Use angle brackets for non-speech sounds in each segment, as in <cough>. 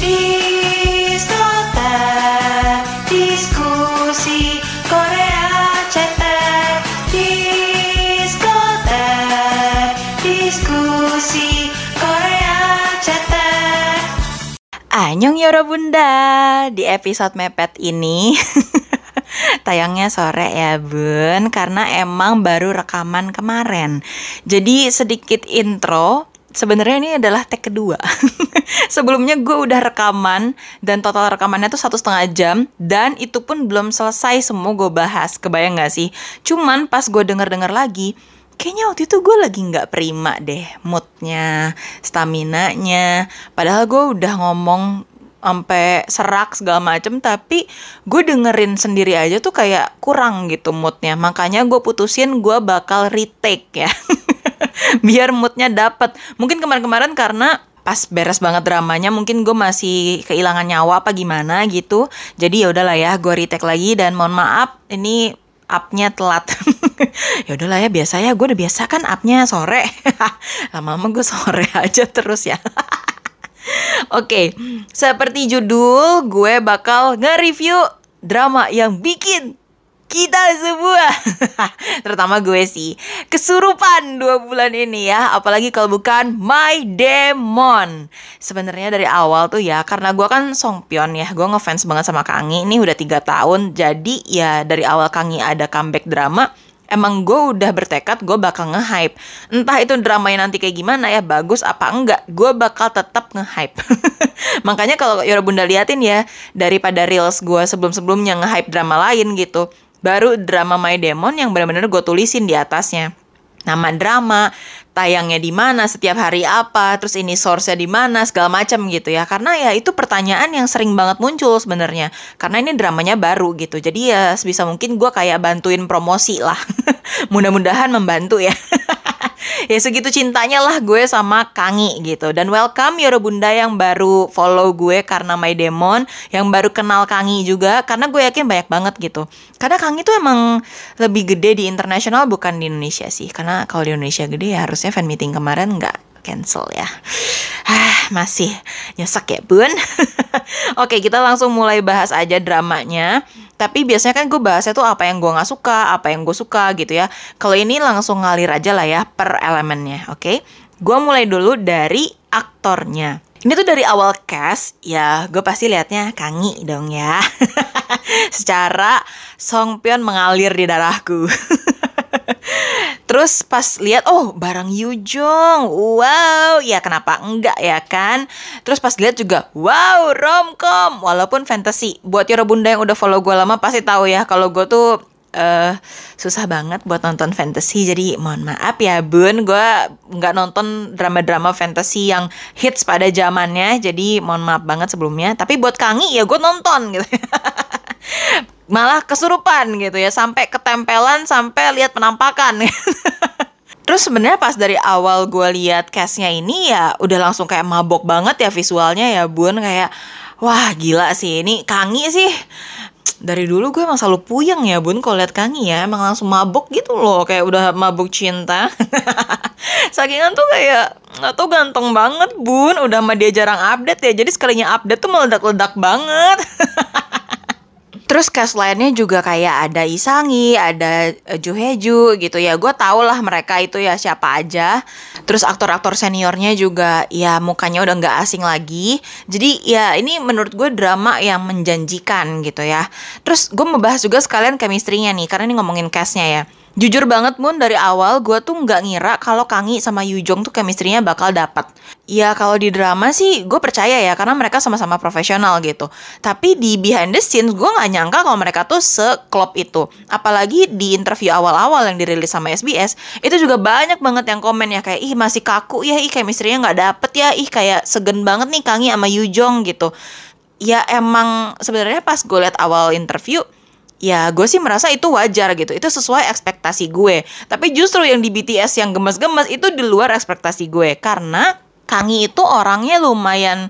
Diskotek Diskusi Korea Di episode mepet ini <laughs> Tayangnya sore ya bun. Karena emang baru rekaman kemarin. Jadi sedikit intro Sebenarnya ini adalah take kedua <laughs> Sebelumnya gue udah rekaman Dan total rekamannya tuh satu setengah jam Dan itu pun belum selesai semua gue bahas Kebayang gak sih? Cuman pas gue denger-denger lagi kayaknya waktu itu gue lagi nggak prima deh moodnya, stamina-nya. Padahal gue udah ngomong sampai serak segala macem tapi gue dengerin sendiri aja tuh kayak kurang gitu moodnya makanya gue putusin gue bakal retake ya <laughs> <laughs> biar moodnya dapet. Mungkin kemarin-kemarin karena pas beres banget dramanya mungkin gue masih kehilangan nyawa apa gimana gitu. Jadi ya udahlah ya gue retake lagi dan mohon maaf ini upnya telat. <laughs> Ya udahlah ya biasa ya gue udah biasa kan upnya sore. <laughs> Lama-lama gue sore aja terus ya. Oke, seperti judul, gue bakal nge-review drama yang bikin kita semua, <laughs> terutama gue sih, kesurupan dua bulan ini ya. Apalagi kalau bukan My Demon. Sebenarnya dari awal tuh ya, karena gue kan Songpyeon ya, gue ngefans banget sama Kangi. Ini udah tiga tahun, jadi ya dari awal Kangi ada comeback drama, emang gue udah bertekad gue bakal nge-hype. Entah itu dramanya nanti kayak gimana ya, bagus apa enggak, gue bakal tetap nge-hype. <laughs> Makanya kalau Yora Bunda liatin ya, daripada reels gue sebelum-sebelumnya nge-hype drama lain gitu, baru drama My Demon yang benar-benar gue tulisin di atasnya nama drama, tayangnya di mana, setiap hari apa, terus ini source-nya di mana, segala macam gitu ya. Karena ya itu pertanyaan yang sering banget muncul sebenarnya. Karena ini dramanya baru gitu. Jadi ya sebisa mungkin gue kayak bantuin promosi lah. <laughs> Mudah-mudahan membantu ya. <laughs> ya segitu cintanya lah gue sama Kangi gitu. Dan welcome Yoro Bunda yang baru follow gue karena My Demon, yang baru kenal Kangi juga karena gue yakin banyak banget gitu. Karena Kangi tuh emang lebih gede di internasional bukan di Indonesia sih. Karena kalau di Indonesia gede ya harusnya fan meeting kemarin nggak cancel ya. Ah, masih nyesek ya bun. <laughs> Oke kita langsung mulai bahas aja dramanya. Tapi biasanya kan gue bahasnya tuh apa yang gue nggak suka, apa yang gue suka gitu ya. Kalau ini langsung ngalir aja lah ya per elemennya, oke? Okay? Gue mulai dulu dari aktornya. Ini tuh dari awal cast, ya gue pasti liatnya Kangi dong ya. <laughs> Secara Songpyeon mengalir di darahku. <laughs> Terus pas lihat oh barang Yujong, wow, ya kenapa enggak ya kan? Terus pas lihat juga wow romcom, walaupun fantasy. Buat Yoro Bunda yang udah follow gue lama pasti tahu ya kalau gue tuh uh, susah banget buat nonton fantasy. Jadi mohon maaf ya bun. Gue nggak nonton drama-drama fantasy yang hits pada zamannya. Jadi mohon maaf banget sebelumnya. Tapi buat Kangi ya gue nonton gitu <laughs> malah kesurupan gitu ya sampai ketempelan sampai lihat penampakan. <laughs> Terus sebenarnya pas dari awal gue lihat castnya ini ya udah langsung kayak mabok banget ya visualnya ya bun. Kayak wah gila sih ini Kangi sih. Dari dulu gue emang selalu puyeng ya bun kalau lihat Kangi ya. Emang langsung mabok gitu loh kayak udah mabuk cinta. <laughs> Sakingan tuh kayak nggak ganteng banget bun. Udah sama dia jarang update ya jadi sekalinya update tuh meledak-ledak banget <laughs> Terus cast lainnya juga kayak ada Isangi, ada uh, Juheju gitu ya. Gue tau lah mereka itu ya siapa aja. Terus aktor-aktor seniornya juga ya mukanya udah nggak asing lagi. Jadi ya ini menurut gue drama yang menjanjikan gitu ya. Terus gue mau bahas juga sekalian chemistry-nya nih karena ini ngomongin castnya ya. Jujur banget Moon dari awal gue tuh nggak ngira kalau Kangi sama Yujong tuh chemistry-nya bakal dapat. Ya kalau di drama sih gue percaya ya karena mereka sama-sama profesional gitu. Tapi di behind the scenes gue nggak nyangka kalau mereka tuh seklop itu. Apalagi di interview awal-awal yang dirilis sama SBS itu juga banyak banget yang komen ya kayak ih masih kaku ya ih chemistry-nya nggak dapet ya ih kayak segen banget nih Kangi sama Yujong gitu. Ya emang sebenarnya pas gue liat awal interview ya gue sih merasa itu wajar gitu. Itu sesuai ekspektasi gue. Tapi justru yang di BTS yang gemes-gemes itu di luar ekspektasi gue. Karena Kangi itu orangnya lumayan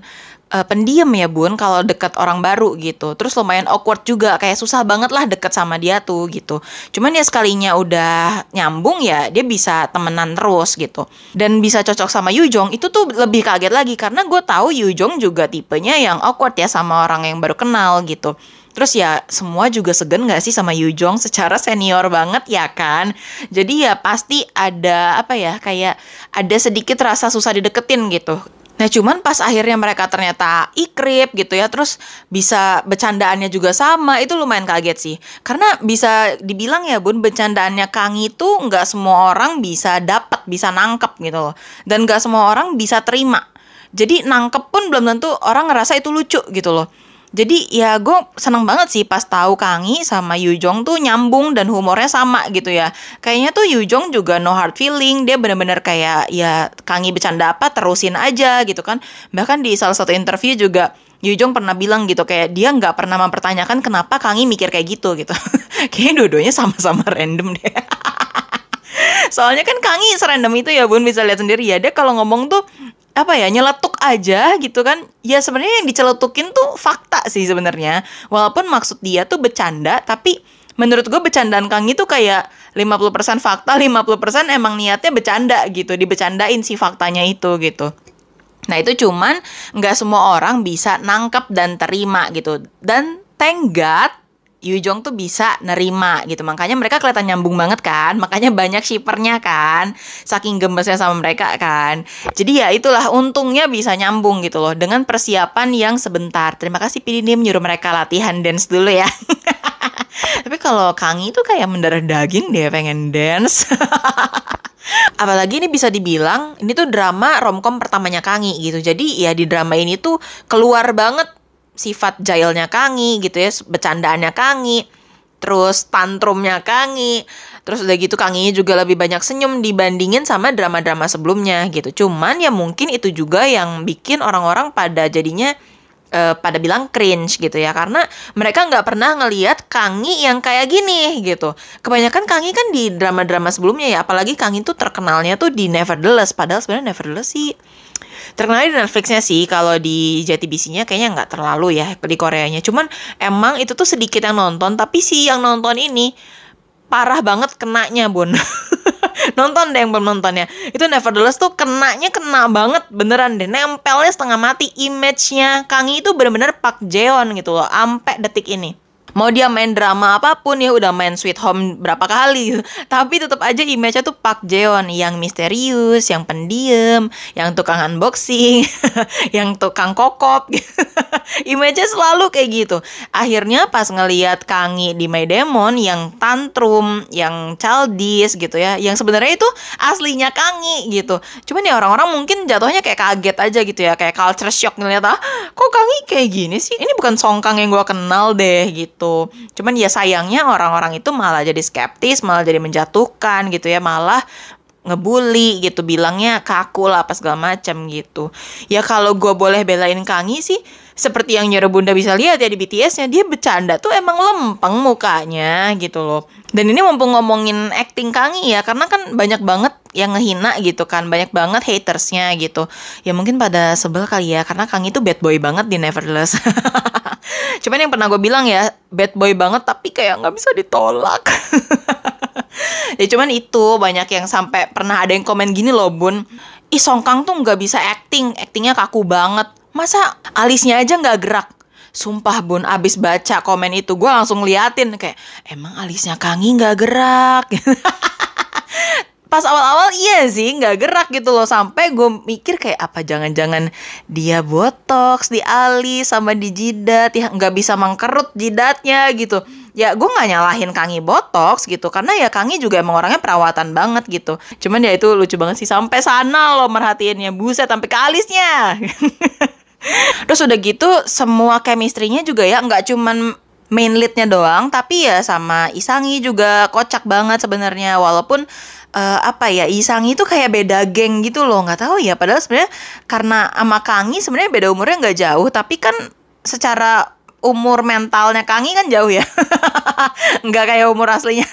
eh, pendiam ya bun kalau deket orang baru gitu. Terus lumayan awkward juga kayak susah banget lah deket sama dia tuh gitu. Cuman ya sekalinya udah nyambung ya dia bisa temenan terus gitu. Dan bisa cocok sama Yujong itu tuh lebih kaget lagi. Karena gue tahu Yujong juga tipenya yang awkward ya sama orang yang baru kenal gitu Terus ya semua juga segan gak sih sama Yujong? Secara senior banget ya kan. Jadi ya pasti ada apa ya kayak ada sedikit rasa susah dideketin gitu. Nah cuman pas akhirnya mereka ternyata ikrip gitu ya Terus bisa bercandaannya juga sama Itu lumayan kaget sih. Karena bisa dibilang ya bun Bercandaannya Kang itu nggak semua orang bisa dapat Bisa nangkep gitu loh. Dan nggak semua orang bisa terima. Jadi nangkep pun belum tentu orang ngerasa itu lucu gitu loh jadi ya gue seneng banget sih pas tahu Kangi sama Yujong tuh nyambung dan humornya sama gitu ya. Kayaknya tuh Yujong juga no hard feeling, dia bener-bener kayak ya Kangi bercanda apa terusin aja gitu kan. Bahkan di salah satu interview juga Yujong pernah bilang gitu kayak dia nggak pernah mempertanyakan kenapa Kangi mikir kayak gitu gitu. <laughs> Kayaknya dua-duanya sama-sama random deh. <laughs> Soalnya kan Kangi serandom itu ya bun bisa lihat sendiri ya dia kalau ngomong tuh apa ya nyeletuk aja gitu kan. Ya sebenarnya yang diceletukin tuh fakta sih sebenarnya. Walaupun maksud dia tuh bercanda tapi menurut gue bercandaan Kang itu kayak 50% fakta 50% emang niatnya bercanda gitu dibecandain si faktanya itu gitu. Nah itu cuman nggak semua orang bisa nangkep dan terima gitu. Dan God Yujong tuh bisa nerima gitu. Makanya mereka kelihatan nyambung banget kan. Makanya banyak shippernya kan. Saking gemesnya sama mereka kan. Jadi ya itulah untungnya bisa nyambung gitu loh. Dengan persiapan yang sebentar. Terima kasih Pidinim nyuruh mereka latihan dance dulu ya. <laughs> Tapi kalau Kangi tuh kayak mendarah daging deh pengen dance. <laughs> Apalagi ini bisa dibilang ini tuh drama romcom pertamanya Kangi gitu. Jadi ya di drama ini tuh keluar banget sifat jailnya Kangi gitu ya, bercandaannya Kangi, terus tantrumnya Kangi, terus udah gitu Kangi juga lebih banyak senyum dibandingin sama drama-drama sebelumnya gitu. Cuman ya mungkin itu juga yang bikin orang-orang pada jadinya uh, pada bilang cringe gitu ya karena mereka nggak pernah ngelihat Kangi yang kayak gini gitu. Kebanyakan Kangi kan di drama-drama sebelumnya ya, apalagi Kangi tuh terkenalnya tuh di Nevertheless. Padahal sebenarnya Nevertheless sih terkenal di Netflixnya sih kalau di JTBC-nya kayaknya nggak terlalu ya di Koreanya. Cuman emang itu tuh sedikit yang nonton tapi si yang nonton ini parah banget kenanya bun. <laughs> Nonton deh yang belum nontonnya. Itu Nevertheless tuh kenanya kena banget beneran deh. Nempelnya setengah mati image-nya Kangi itu bener-bener Pak Jeon gitu loh ampe detik ini mau dia main drama apa pun ya udah main Sweet Home berapa kali. <laughs> Tapi tetap aja image-nya tuh Park Jeon. Yang misterius yang pendiam yang tukang unboxing <laughs> yang tukang kokop. <laughs> Image-nya selalu kayak gitu. Akhirnya pas ngeliat Kangi di My Demon yang tantrum yang childish gitu ya yang sebenarnya itu aslinya Kangi gitu. Cuman ya orang-orang mungkin jatuhnya kayak kaget aja gitu ya kayak culture shock ngeliat ah kok Kangi kayak gini sih? Ini bukan Songkang yang gue kenal deh gitu gitu. Cuman ya sayangnya orang-orang itu malah jadi skeptis, malah jadi menjatuhkan gitu ya, malah ngebully gitu bilangnya kaku lah apa segala macam gitu ya kalau gue boleh belain Kangi sih seperti yang nyuruh bunda bisa lihat ya di BTS-nya dia bercanda tuh emang lempeng mukanya gitu loh. Dan ini mumpung ngomongin acting Kangi ya karena kan banyak banget yang ngehina gitu kan banyak banget hatersnya gitu. Ya mungkin pada sebel kali ya karena Kangi tuh bad boy banget di Nevertheless. <laughs> Cuman yang pernah gue bilang ya bad boy banget tapi kayak nggak bisa ditolak. <laughs> Ya cuman itu banyak yang sampai pernah ada yang komen gini loh bun. Ih Songkang tuh nggak bisa acting actingnya kaku banget masa alisnya aja nggak gerak? Sumpah bun, abis baca komen itu gue langsung liatin kayak emang alisnya Kangi nggak gerak. <laughs> pas awal-awal iya sih nggak gerak gitu loh sampai gue mikir kayak apa jangan-jangan dia botox di alis sama di jidat ya nggak bisa mengkerut jidatnya gitu. Ya gue nggak nyalahin Kangi botox gitu karena ya Kangi juga emang orangnya perawatan banget gitu. Cuman ya itu lucu banget sih sampai sana loh merhatiinnya buset sampai ke alisnya <laughs> terus udah gitu semua chemistry-nya juga ya nggak cuman main lead-nya doang tapi ya sama Isangi juga kocak banget sebenarnya. Walaupun uh, apa ya Isang itu kayak beda geng gitu loh nggak tahu ya. Padahal sebenarnya karena sama Kangi sebenarnya beda umurnya nggak jauh tapi kan secara umur mentalnya Kangi kan jauh ya. <laughs> Nggak kayak umur aslinya.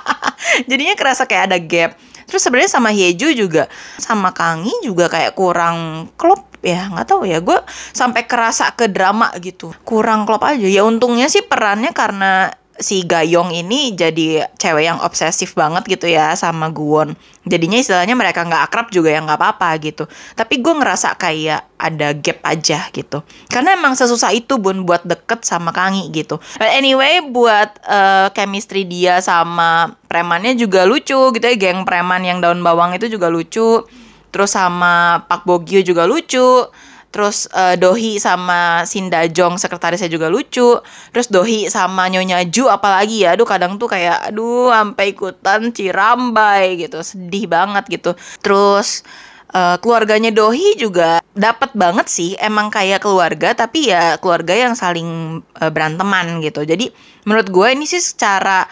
<laughs> Jadinya kerasa kayak ada gap. Terus sebenarnya sama Hyeju juga sama Kangi juga kayak kurang klop ya nggak tahu ya gue sampai kerasa ke drama gitu kurang klop aja ya untungnya sih perannya karena si Gayong ini jadi cewek yang obsesif banget gitu ya sama Guwon. Jadinya istilahnya mereka nggak akrab juga ya nggak apa-apa gitu. Tapi gue ngerasa kayak ada gap aja gitu. Karena emang sesusah itu bun buat deket sama Kangi gitu. But anyway buat uh, chemistry dia sama premannya juga lucu gitu ya. Geng preman yang daun bawang itu juga lucu. Terus sama Pak Bogio juga lucu Terus uh, Dohi sama Sindajong sekretarisnya juga lucu. Terus Dohi sama Nyonya Ju apalagi ya. Aduh kadang tuh kayak aduh sampai ikutan cirambai gitu. Sedih banget gitu. Terus uh, keluarganya Dohi juga dapat banget sih emang kayak keluarga tapi ya keluarga yang saling uh, beranteman gitu. Jadi menurut gue ini sih secara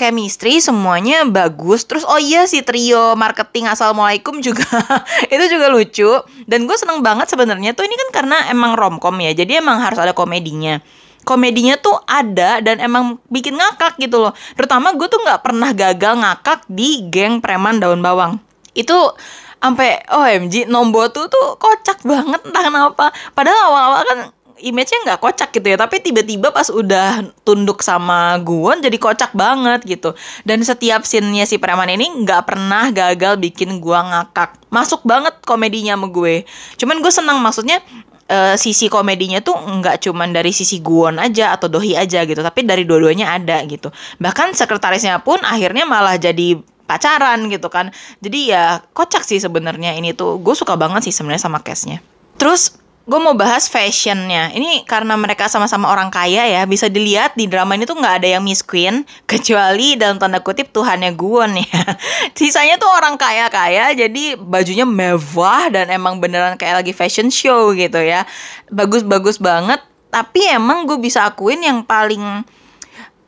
chemistry semuanya bagus. Terus oh iya si trio marketing assalamualaikum juga <laughs> itu juga lucu. Dan gue seneng banget sebenarnya tuh ini kan karena emang romcom ya jadi emang harus ada komedinya. Komedinya tuh ada dan emang bikin ngakak gitu loh. Terutama gue tuh nggak pernah gagal ngakak di geng preman daun bawang. Itu sampai OMG Nombo tuh tuh kocak banget entah kenapa. Padahal awal-awal kan image-nya nggak kocak gitu ya. Tapi tiba-tiba pas udah tunduk sama Guwon jadi kocak banget gitu. Dan setiap scene-nya si preman ini nggak pernah gagal bikin gua ngakak. Masuk banget komedinya sama gue. Cuman gue senang maksudnya uh, sisi komedinya tuh nggak cuman dari sisi Guwon aja atau Dohi aja gitu tapi dari dua-duanya ada gitu. Bahkan sekretarisnya pun akhirnya malah jadi pacaran gitu kan. Jadi ya kocak sih sebenarnya ini tuh. Gue suka banget sih sebenarnya sama case-nya terus gue mau bahas fashionnya. Ini karena mereka sama-sama orang kaya ya, bisa dilihat di drama ini tuh nggak ada yang Queen, <laughs> kecuali dalam tanda kutip Tuhannya Guwon ya. <laughs> Sisanya tuh orang kaya-kaya, jadi bajunya mewah dan emang beneran kayak lagi fashion show gitu ya. Bagus-bagus banget, tapi emang gue bisa akuin yang paling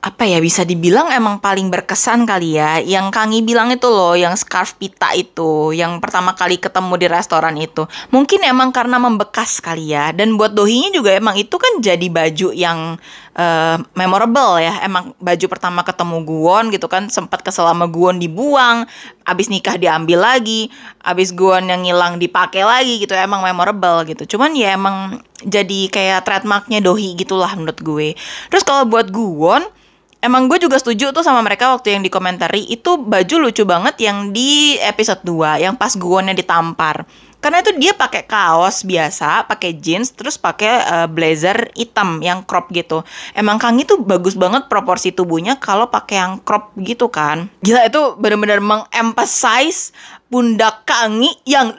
apa ya bisa dibilang emang paling berkesan kali ya. Yang Kangi bilang itu loh yang scarf pita itu yang pertama kali ketemu di restoran itu. Mungkin emang karena membekas kali ya. Dan buat dohinya juga emang itu kan jadi baju yang uh, memorable ya. Emang baju pertama ketemu Guwon gitu kan sempat kesel sama Guwon dibuang abis nikah diambil lagi abis Guwon yang ngilang dipakai lagi gitu emang memorable gitu. Cuman ya emang jadi kayak trademarknya Dohi gitulah menurut gue. Terus kalau buat Guwon emang gue juga setuju tuh sama mereka waktu yang dikomentari itu baju lucu banget yang di episode 2 yang pas guonnya ditampar karena itu dia pakai kaos biasa, pakai jeans, terus pakai uh, blazer hitam yang crop gitu. Emang Kang itu bagus banget proporsi tubuhnya kalau pakai yang crop gitu kan. Gila itu benar-benar mengemphasize pundak Kangi yang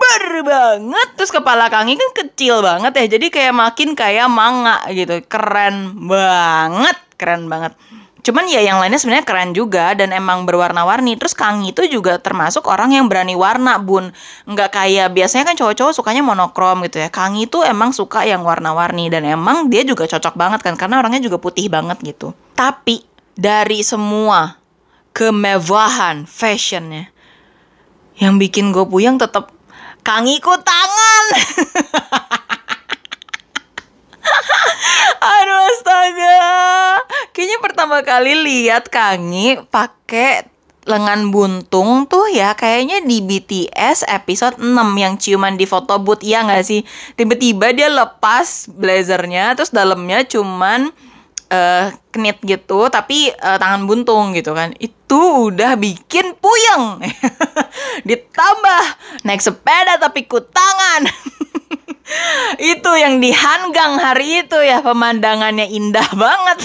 lebar banget. Terus kepala Kangi kan kecil banget ya. Jadi kayak makin kayak manga gitu. Keren banget keren banget cuman ya yang lainnya sebenarnya keren juga dan emang berwarna-warni terus Kang itu juga termasuk orang yang berani warna bun nggak kayak biasanya kan cowok-cowok sukanya monokrom gitu ya Kang itu emang suka yang warna-warni dan emang dia juga cocok banget kan karena orangnya juga putih banget gitu tapi dari semua kemewahan fashionnya yang bikin gue puyeng tetap Kang ikut tangan. <laughs> Aduh astaga. Kayaknya pertama kali lihat Kangi pakai lengan buntung tuh ya. Kayaknya di BTS episode 6 yang ciuman di foto booth. Ya nggak sih? Tiba-tiba dia lepas blazernya terus dalamnya cuman uh, knit gitu tapi uh, tangan buntung gitu kan itu udah bikin puyeng <laughs> ditambah naik sepeda tapi ku tangan <laughs> itu yang di Hanggang hari itu ya pemandangannya indah <laughs> banget.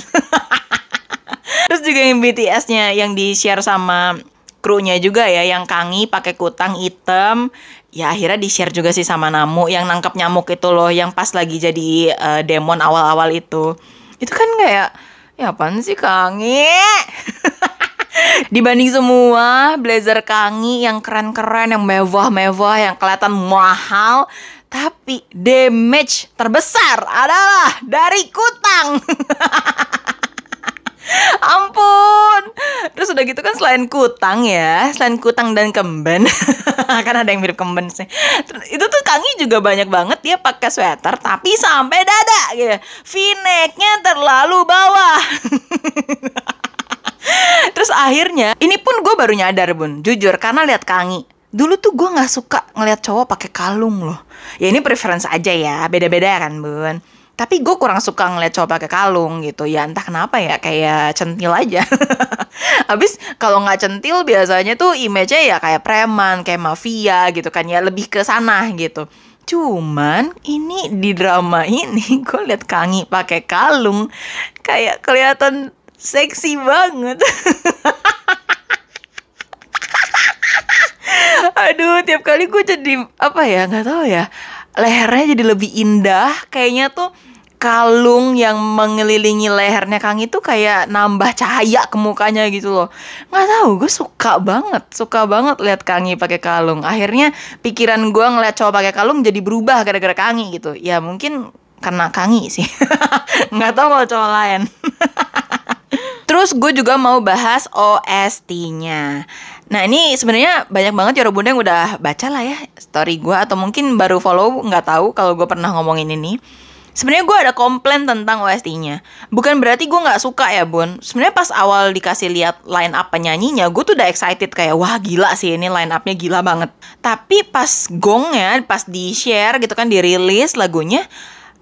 Terus juga yang BTS-nya yang di-share sama krunya juga ya yang Kangi pakai kutang hitam ya akhirnya di-share juga sih sama Namu yang nangkep nyamuk itu loh yang pas lagi jadi uh, demon awal-awal itu. Itu kan kayak ya apaan sih Kangi? <laughs> Dibanding semua blazer Kangi yang keren-keren, yang mewah-mewah, yang kelihatan mahal, tapi damage terbesar adalah dari kutang. <laughs> <laughs> Ampun. Terus udah gitu kan selain kutang ya, selain kutang dan kemben, <laughs> kan ada yang mirip kemben sih. Itu tuh Kangi juga banyak banget dia pakai sweater tapi sampai dada gitu. V-necknya terlalu bawah. <laughs> Terus akhirnya, ini pun gue baru nyadar bun, jujur karena lihat Kangi dulu tuh gue nggak suka ngeliat cowok pakai kalung loh. Ya ini preference aja ya, beda-beda kan bun. Tapi gue kurang suka ngeliat cowok pakai kalung gitu. Ya entah kenapa ya, kayak centil aja. <laughs> Habis kalau nggak centil biasanya tuh image-nya ya kayak preman, kayak mafia gitu kan ya, lebih ke sana gitu. Cuman ini di drama ini <laughs> gue liat Kangi pakai kalung kayak kelihatan seksi banget. <laughs> Aduh, tiap kali gue jadi apa ya nggak tahu ya lehernya jadi lebih indah. Kayaknya tuh kalung yang mengelilingi lehernya Kang itu kayak nambah cahaya ke mukanya gitu loh. Nggak tahu, gue suka banget, suka banget lihat Kangi pakai kalung. Akhirnya pikiran gue ngeliat cowok pakai kalung jadi berubah gara-gara Kangi gitu. Ya mungkin karena Kangi sih. <laughs> Nggak tahu kalau cowok lain. <laughs> Terus gue juga mau bahas OST-nya. Nah ini sebenarnya banyak banget ya bunda yang udah baca lah ya story gue atau mungkin baru follow nggak tahu kalau gue pernah ngomongin ini. Sebenarnya gue ada komplain tentang OST-nya. Bukan berarti gue nggak suka ya bun. Sebenarnya pas awal dikasih lihat line up penyanyinya, gue tuh udah excited kayak wah gila sih ini line up-nya gila banget. Tapi pas gongnya, pas di share gitu kan dirilis lagunya,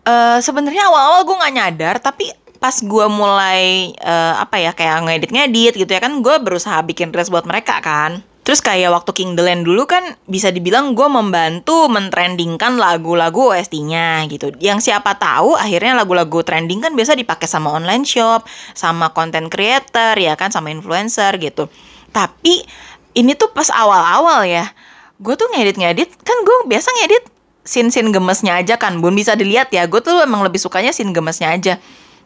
eh sebenarnya awal-awal gue nggak nyadar tapi pas gue mulai eh, apa ya kayak ngedit-ngedit gitu ya kan gue berusaha bikin reels buat mereka kan Terus kayak waktu King The Land dulu kan bisa dibilang gue membantu mentrendingkan lagu-lagu OST-nya gitu. Yang siapa tahu akhirnya lagu-lagu trending kan biasa dipakai sama online shop, sama content creator ya kan, sama influencer gitu. Tapi ini tuh pas awal-awal ya, gue tuh ngedit-ngedit kan gue biasa ngedit scene-scene gemesnya aja kan, bun bisa dilihat ya. Gue tuh emang lebih sukanya scene gemesnya aja.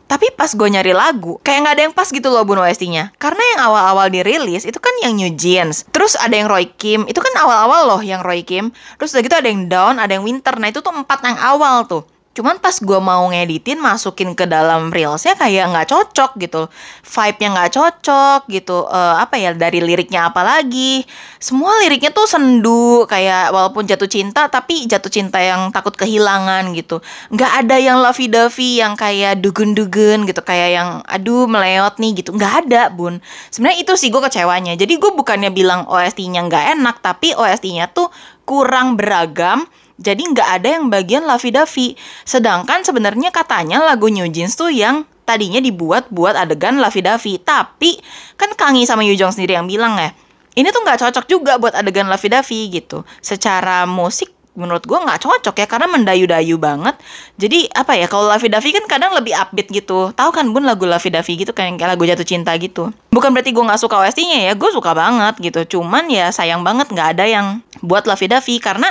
Tapi pas gue nyari lagu, kayak nggak ada yang pas gitu loh bun OST-nya. Karena yang awal-awal dirilis itu kan yang New Jeans. Terus ada yang Roy Kim, itu kan awal-awal loh yang Roy Kim. Terus udah gitu ada yang Down, ada yang Winter. Nah itu tuh empat yang awal tuh. Cuman pas gue mau ngeditin, masukin ke dalam reelsnya kayak nggak cocok gitu. Vibe-nya nggak cocok gitu. Eh, apa ya, dari liriknya apa lagi. Semua liriknya tuh sendu, kayak walaupun jatuh cinta, tapi jatuh cinta yang takut kehilangan gitu. Nggak ada yang lovey-dovey yang kayak dugun-dugun gitu. Kayak yang aduh meleot nih gitu. Nggak ada bun. Sebenarnya itu sih gue kecewanya. Jadi gue bukannya bilang OST-nya nggak enak, tapi OST-nya tuh kurang beragam jadi nggak ada yang bagian lovey-dovey. Sedangkan sebenarnya katanya lagu New Jeans tuh yang tadinya dibuat buat adegan lovey-dovey. Tapi kan Kangi sama Yujong sendiri yang bilang ya, ini tuh nggak cocok juga buat adegan lovey-dovey gitu. Secara musik menurut gue nggak cocok ya karena mendayu-dayu banget. Jadi apa ya kalau Lavi Davi kan kadang lebih upbeat gitu. Tahu kan bun lagu Lavi Davi gitu kan kayak lagu jatuh cinta gitu. Bukan berarti gue nggak suka OST-nya ya, gue suka banget gitu. Cuman ya sayang banget nggak ada yang buat Lavi Davi karena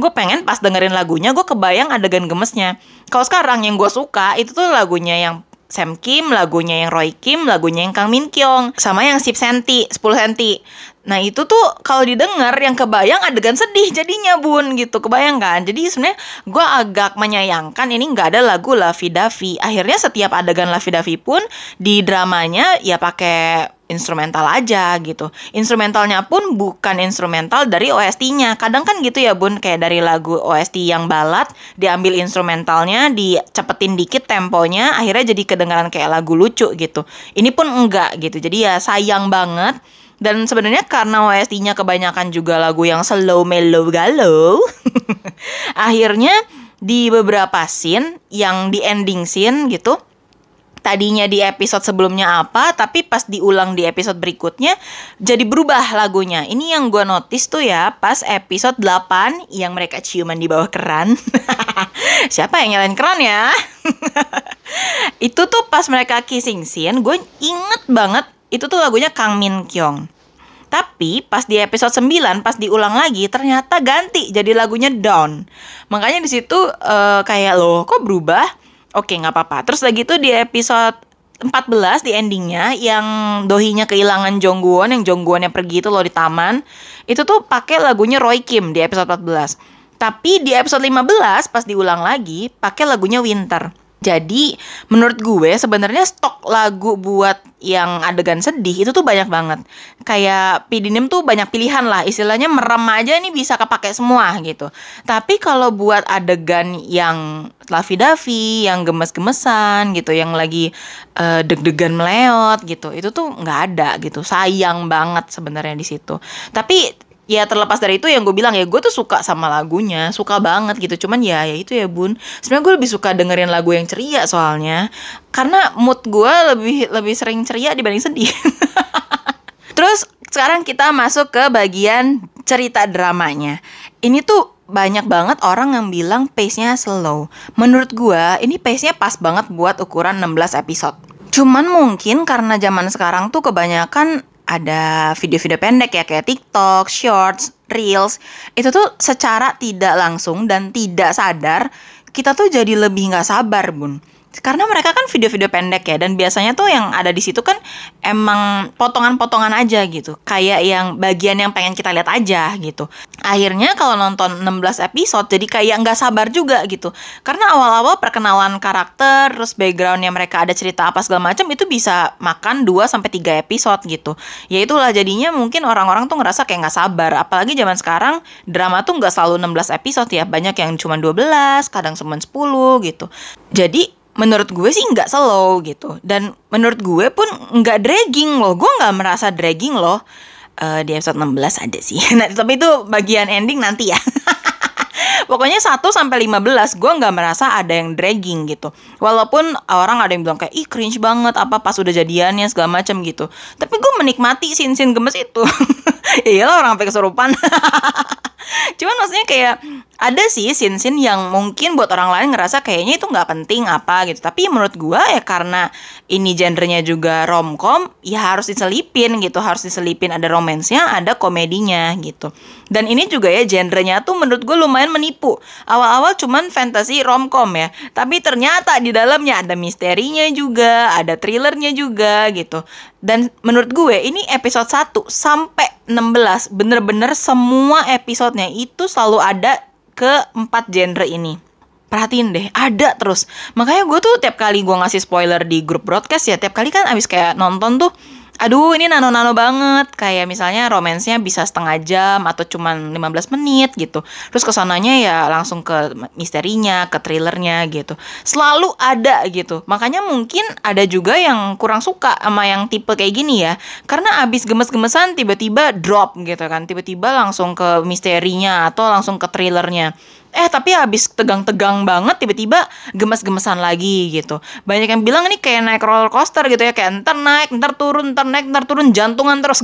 gue pengen pas dengerin lagunya gue kebayang adegan gemesnya. Kalau sekarang yang gue suka itu tuh lagunya yang Sam Kim, lagunya yang Roy Kim, lagunya yang Kang Min Kyung, sama yang 10 senti, 10 senti. Nah itu tuh kalau didengar yang kebayang adegan sedih jadinya bun gitu. Kebayang kan? Jadi sebenarnya gue agak menyayangkan ini nggak ada lagu Lavi Davi akhirnya setiap adegan Lavi Davi pun di dramanya ya pakai instrumental aja gitu. Instrumentalnya pun bukan instrumental dari OST-nya kadang kan gitu ya bun kayak dari lagu OST yang balad diambil instrumentalnya dicepetin dikit temponya akhirnya jadi kedengaran kayak lagu lucu gitu. Ini pun enggak gitu. Jadi ya sayang banget. Dan sebenarnya karena OST-nya kebanyakan juga lagu yang slow mellow galau. <laughs> akhirnya di beberapa scene yang di ending scene gitu tadinya di episode sebelumnya apa, tapi pas diulang di episode berikutnya jadi berubah lagunya. Ini yang gue notice tuh ya pas episode 8 yang mereka ciuman di bawah keran. <laughs> Siapa yang nyalain keran ya? <laughs> itu tuh pas mereka kissing scene, gue inget banget itu tuh lagunya Kang Min Kyung. Tapi pas di episode 9 pas diulang lagi ternyata ganti jadi lagunya Down. Makanya di situ uh, kayak loh kok berubah? Oke nggak apa-apa. Terus lagi tuh di episode 14 di endingnya yang dohinya kehilangan Jongguon yang Jongguonnya pergi itu loh di taman itu tuh pakai lagunya Roy Kim di episode 14 tapi di episode 15 pas diulang lagi pakai lagunya Winter jadi menurut gue sebenarnya stok lagu buat yang adegan sedih itu tuh banyak banget. Kayak Pidinim tuh banyak pilihan lah. Istilahnya merem aja ini bisa kepake semua gitu. Tapi kalau buat adegan yang lavi-davi, yang gemes-gemesan gitu, yang lagi uh, deg-degan meleot gitu, itu tuh nggak ada gitu. Sayang banget sebenarnya di situ. Tapi ya terlepas dari itu yang gue bilang ya gue tuh suka sama lagunya suka banget gitu. Cuman ya ya itu ya bun. Sebenarnya gue lebih suka dengerin lagu yang ceria soalnya. Karena mood gue lebih lebih sering ceria dibanding sedih. <laughs> Terus sekarang kita masuk ke bagian cerita dramanya. Ini tuh banyak banget orang yang bilang pace-nya slow. Menurut gua, ini pace-nya pas banget buat ukuran 16 episode. Cuman mungkin karena zaman sekarang tuh kebanyakan ada video-video pendek ya kayak TikTok, Shorts, Reels. Itu tuh secara tidak langsung dan tidak sadar kita tuh jadi lebih nggak sabar, Bun karena mereka kan video-video pendek ya dan biasanya tuh yang ada di situ kan emang potongan-potongan aja gitu. Kayak yang bagian yang pengen kita lihat aja gitu. Akhirnya kalau nonton 16 episode jadi kayak nggak sabar juga gitu. Karena awal-awal perkenalan karakter terus backgroundnya mereka ada cerita apa segala macam itu bisa makan 2 sampai tiga episode gitu. Ya itulah jadinya mungkin orang-orang tuh ngerasa kayak nggak sabar. Apalagi zaman sekarang drama tuh nggak selalu 16 episode ya. Banyak yang cuma 12 kadang cuma 10 gitu. Jadi menurut gue sih nggak slow gitu dan menurut gue pun nggak dragging loh gue nggak merasa dragging loh uh, di episode 16 ada sih <laughs> nah tapi itu bagian ending nanti ya <laughs> Pokoknya 1 sampai 15 gue nggak merasa ada yang dragging gitu. Walaupun orang ada yang bilang kayak ih cringe banget apa pas udah jadiannya segala macam gitu. Tapi gue menikmati sin-sin gemes itu. ya <laughs> iyalah orang sampai kesurupan. Cuman maksudnya kayak ada sih sin-sin yang mungkin buat orang lain ngerasa kayaknya itu nggak penting apa gitu. Tapi menurut gua ya karena ini genrenya juga romcom, ya harus diselipin gitu, harus diselipin ada romansnya, ada komedinya gitu. Dan ini juga ya genrenya tuh menurut gue lumayan menipu. Awal-awal cuman fantasy romcom ya, tapi ternyata di dalamnya ada misterinya juga, ada thrillernya juga gitu. Dan menurut gue ini episode 1 sampai 16 bener-bener semua episodenya itu selalu ada ke empat genre ini. Perhatiin deh ada terus. Makanya gue tuh tiap kali gue ngasih spoiler di grup broadcast ya tiap kali kan abis kayak nonton tuh aduh ini nano-nano banget. Kayak misalnya romansnya bisa setengah jam atau cuman 15 menit gitu. Terus ke sananya ya langsung ke misterinya ke thrillernya gitu. Selalu ada gitu. Makanya mungkin ada juga yang kurang suka sama yang tipe kayak gini ya. Karena abis gemes-gemesan tiba-tiba drop gitu kan. Tiba-tiba langsung ke misterinya atau langsung ke thrillernya eh tapi habis tegang-tegang banget tiba-tiba gemes-gemesan lagi gitu banyak yang bilang ini kayak naik roller coaster gitu ya kayak ntar naik ntar turun ntar naik ntar turun jantungan terus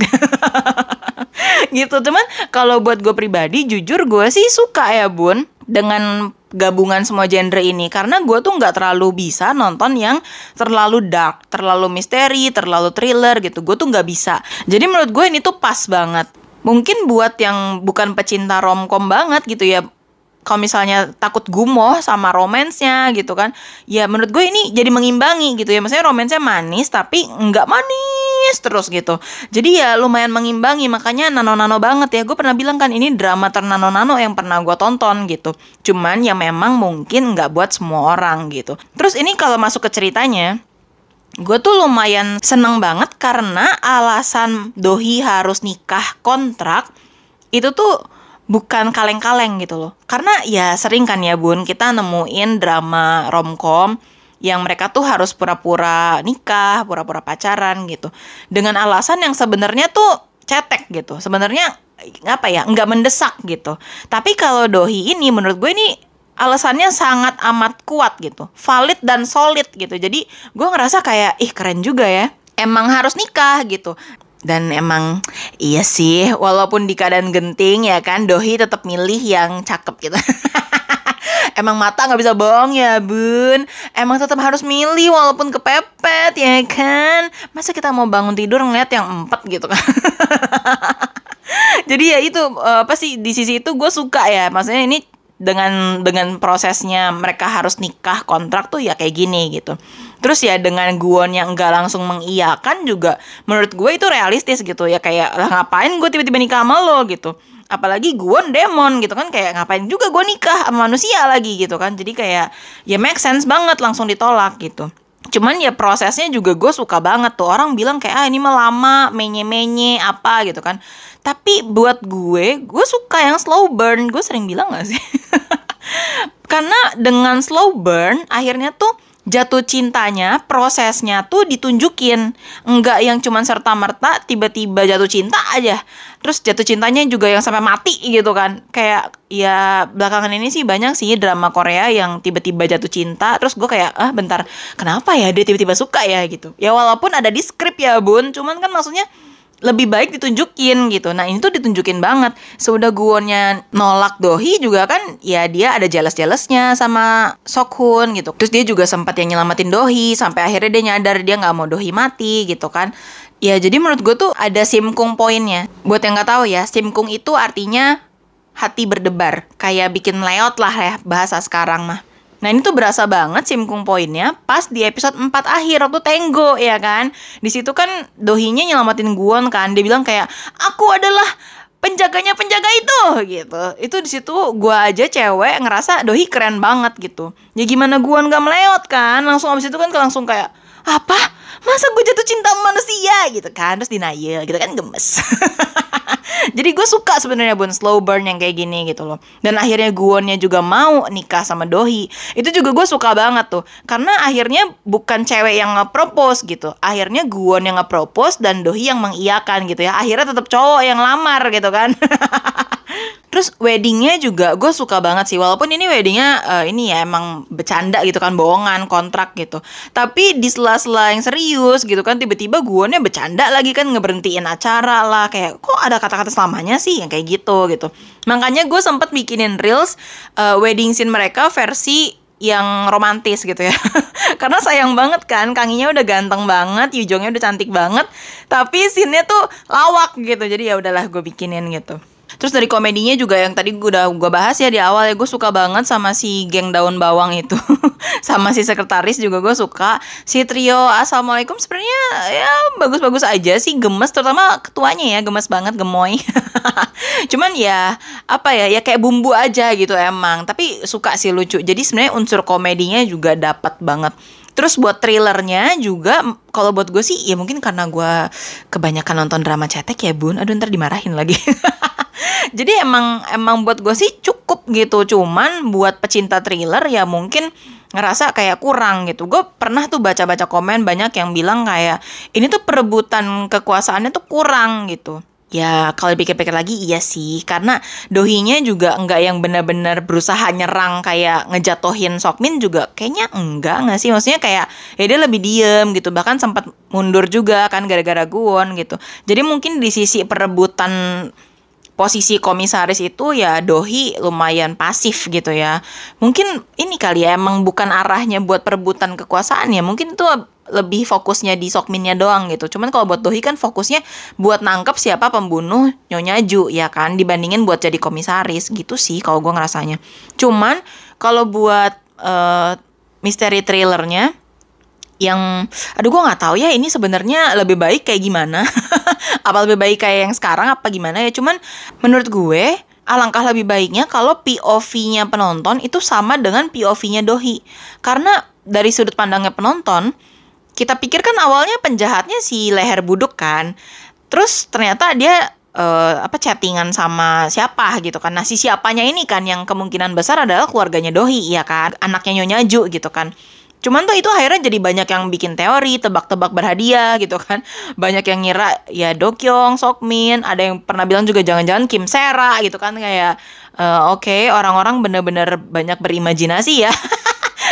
<laughs> gitu cuman kalau buat gue pribadi jujur gue sih suka ya bun dengan gabungan semua genre ini karena gue tuh nggak terlalu bisa nonton yang terlalu dark, terlalu misteri, terlalu thriller gitu. Gue tuh nggak bisa. Jadi menurut gue ini tuh pas banget. Mungkin buat yang bukan pecinta romcom banget gitu ya, kalau misalnya takut gumoh sama romansnya gitu kan ya menurut gue ini jadi mengimbangi gitu ya. Maksudnya romansnya manis tapi nggak manis terus gitu. Jadi ya lumayan mengimbangi makanya nano-nano banget ya. Gue pernah bilang kan ini drama ternano-nano yang pernah gue tonton gitu. Cuman ya memang mungkin nggak buat semua orang gitu. Terus ini kalau masuk ke ceritanya gue tuh lumayan seneng banget karena alasan Dohi harus nikah kontrak itu tuh bukan kaleng-kaleng gitu loh. Karena ya sering kan ya bun kita nemuin drama romcom yang mereka tuh harus pura-pura nikah, pura-pura pacaran gitu. Dengan alasan yang sebenarnya tuh cetek gitu. Sebenarnya apa ya nggak mendesak gitu. Tapi kalau dohi ini menurut gue ini alasannya sangat amat kuat gitu, valid dan solid gitu. Jadi gue ngerasa kayak ih keren juga ya. Emang harus nikah gitu dan emang iya sih walaupun di keadaan genting ya kan Dohi tetap milih yang cakep gitu. <laughs> Emang mata nggak bisa bohong ya bun. Emang tetap harus milih walaupun kepepet ya kan. Masa kita mau bangun tidur ngeliat yang empat gitu kan? <laughs> Jadi ya itu eh, apa sih di sisi itu gue suka ya. Maksudnya ini dengan dengan prosesnya mereka harus nikah kontrak tuh ya kayak gini gitu. Terus ya dengan Guon yang enggak langsung mengiyakan juga menurut gue itu realistis gitu ya kayak lah ngapain gue tiba-tiba nikah sama lo gitu. Apalagi Guon demon gitu kan kayak ngapain juga gue nikah sama manusia lagi gitu kan. Jadi kayak ya make sense banget langsung ditolak gitu. Cuman ya prosesnya juga gue suka banget tuh orang bilang kayak ah ini mah lama menye-menye apa gitu kan tapi buat gue, gue suka yang slow burn. Gue sering bilang gak sih? <laughs> Karena dengan slow burn, akhirnya tuh jatuh cintanya prosesnya tuh ditunjukin. Nggak yang cuman serta merta tiba-tiba jatuh cinta aja. Terus jatuh cintanya juga yang sampai mati gitu kan. Kayak ya belakangan ini sih banyak sih drama Korea yang tiba-tiba jatuh cinta. Terus gue kayak ah bentar kenapa ya dia tiba-tiba suka ya? gitu. Ya walaupun ada di skrip ya bun. Cuman kan maksudnya lebih baik ditunjukin gitu. Nah ini tuh ditunjukin banget. Sudah guonnya nolak Dohi juga kan ya dia ada jealous-jealousnya sama Sokhun gitu. Terus dia juga sempat yang nyelamatin Dohi sampai akhirnya dia nyadar dia nggak mau Dohi mati gitu kan. Ya jadi menurut gue tuh ada simkung poinnya. Buat yang nggak tahu ya, simkung itu artinya hati berdebar. Kayak bikin layout lah ya bahasa sekarang mah. Nah ini tuh berasa banget simkung poinnya pas di episode 4 akhir waktu Tenggo ya kan. Di situ kan Dohinya nyelamatin Guon kan. Dia bilang kayak aku adalah penjaganya penjaga itu gitu. Itu di situ gua aja cewek ngerasa Dohi keren banget gitu. Ya gimana Guon gak meleot kan? Langsung abis itu kan langsung kayak apa? Masa gue jatuh cinta sama manusia gitu kan? Terus denial gitu kan gemes. <laughs> Jadi gue suka sebenarnya bun slow burn yang kayak gini gitu loh. Dan akhirnya Guonnya juga mau nikah sama Dohi. Itu juga gue suka banget tuh. Karena akhirnya bukan cewek yang nge-propose gitu. Akhirnya Guon yang nge-propose dan Dohi yang mengiyakan gitu ya. Akhirnya tetap cowok yang lamar gitu kan. <laughs> Terus weddingnya juga gue suka banget sih walaupun ini weddingnya uh, ini ya emang bercanda gitu kan bohongan kontrak gitu. Tapi di sela-sela yang serius gitu kan. Tiba-tiba guanya bercanda lagi kan ngeberhentiin acara lah. Kayak kok ada kata-kata selamanya sih? Yang kayak gitu gitu. Makanya gue sempet bikinin reels uh, wedding scene mereka versi yang romantis gitu ya. <laughs> Karena sayang banget kan kanginya udah ganteng banget Yujongnya udah cantik banget tapi scene-nya tuh lawak gitu. Jadi ya udahlah gue bikinin gitu Terus dari komedinya juga yang tadi gue udah gue bahas ya di awal ya gue suka banget sama si geng daun bawang itu, <laughs> sama si sekretaris juga gue suka. Si trio assalamualaikum sebenarnya ya bagus-bagus aja sih gemes, terutama ketuanya ya gemes banget gemoy. <laughs> Cuman ya apa ya ya kayak bumbu aja gitu emang, tapi suka sih lucu. Jadi sebenarnya unsur komedinya juga dapat banget. Terus buat trailernya juga kalau buat gue sih ya mungkin karena gue kebanyakan nonton drama cetek ya bun. Aduh ntar dimarahin lagi. <laughs> Jadi emang emang buat gue sih cukup gitu. Cuman buat pecinta thriller ya mungkin ngerasa kayak kurang gitu. Gue pernah tuh baca-baca komen banyak yang bilang kayak ini tuh perebutan kekuasaannya tuh kurang gitu. Ya kalau dipikir-pikir lagi iya sih karena Dohinya juga enggak yang benar-benar berusaha nyerang kayak ngejatohin Sokmin juga kayaknya enggak nggak sih maksudnya kayak ya dia lebih diem gitu bahkan sempat mundur juga kan gara-gara Guwon gitu jadi mungkin di sisi perebutan posisi komisaris itu ya Dohi lumayan pasif gitu ya. Mungkin ini kali ya emang bukan arahnya buat perebutan kekuasaan ya. Mungkin itu lebih fokusnya di Sokminnya doang gitu. Cuman kalau buat Dohi kan fokusnya buat nangkep siapa pembunuh Nyonya Ju ya kan? Dibandingin buat jadi komisaris. Gitu sih kalau gue ngerasanya. Cuman kalau buat uh, misteri thrillernya yang aduh gue nggak tahu ya ini sebenarnya lebih baik kayak gimana. <laughs> Apa lebih baik kayak yang sekarang apa gimana ya? Cuman menurut gue alangkah lebih baiknya kalau POV-nya penonton itu sama dengan POV-nya Dohi. Karena dari sudut pandangnya penonton kita pikir kan awalnya penjahatnya si leher buduk kan terus ternyata dia uh, apa chattingan sama siapa gitu kan. Nah, si siapanya ini kan yang kemungkinan besar adalah keluarganya Dohi ya kan, anaknya Nyonya Ju gitu kan. Cuman tuh itu akhirnya jadi banyak yang bikin teori, tebak-tebak berhadiah gitu kan. <laughs> Banyak yang ngira ya Dokyong, Sokmin, ada yang pernah bilang juga jangan-jangan Kim Sera gitu kan kayak uh, oke okay, orang-orang bener-bener banyak berimajinasi ya. <laughs>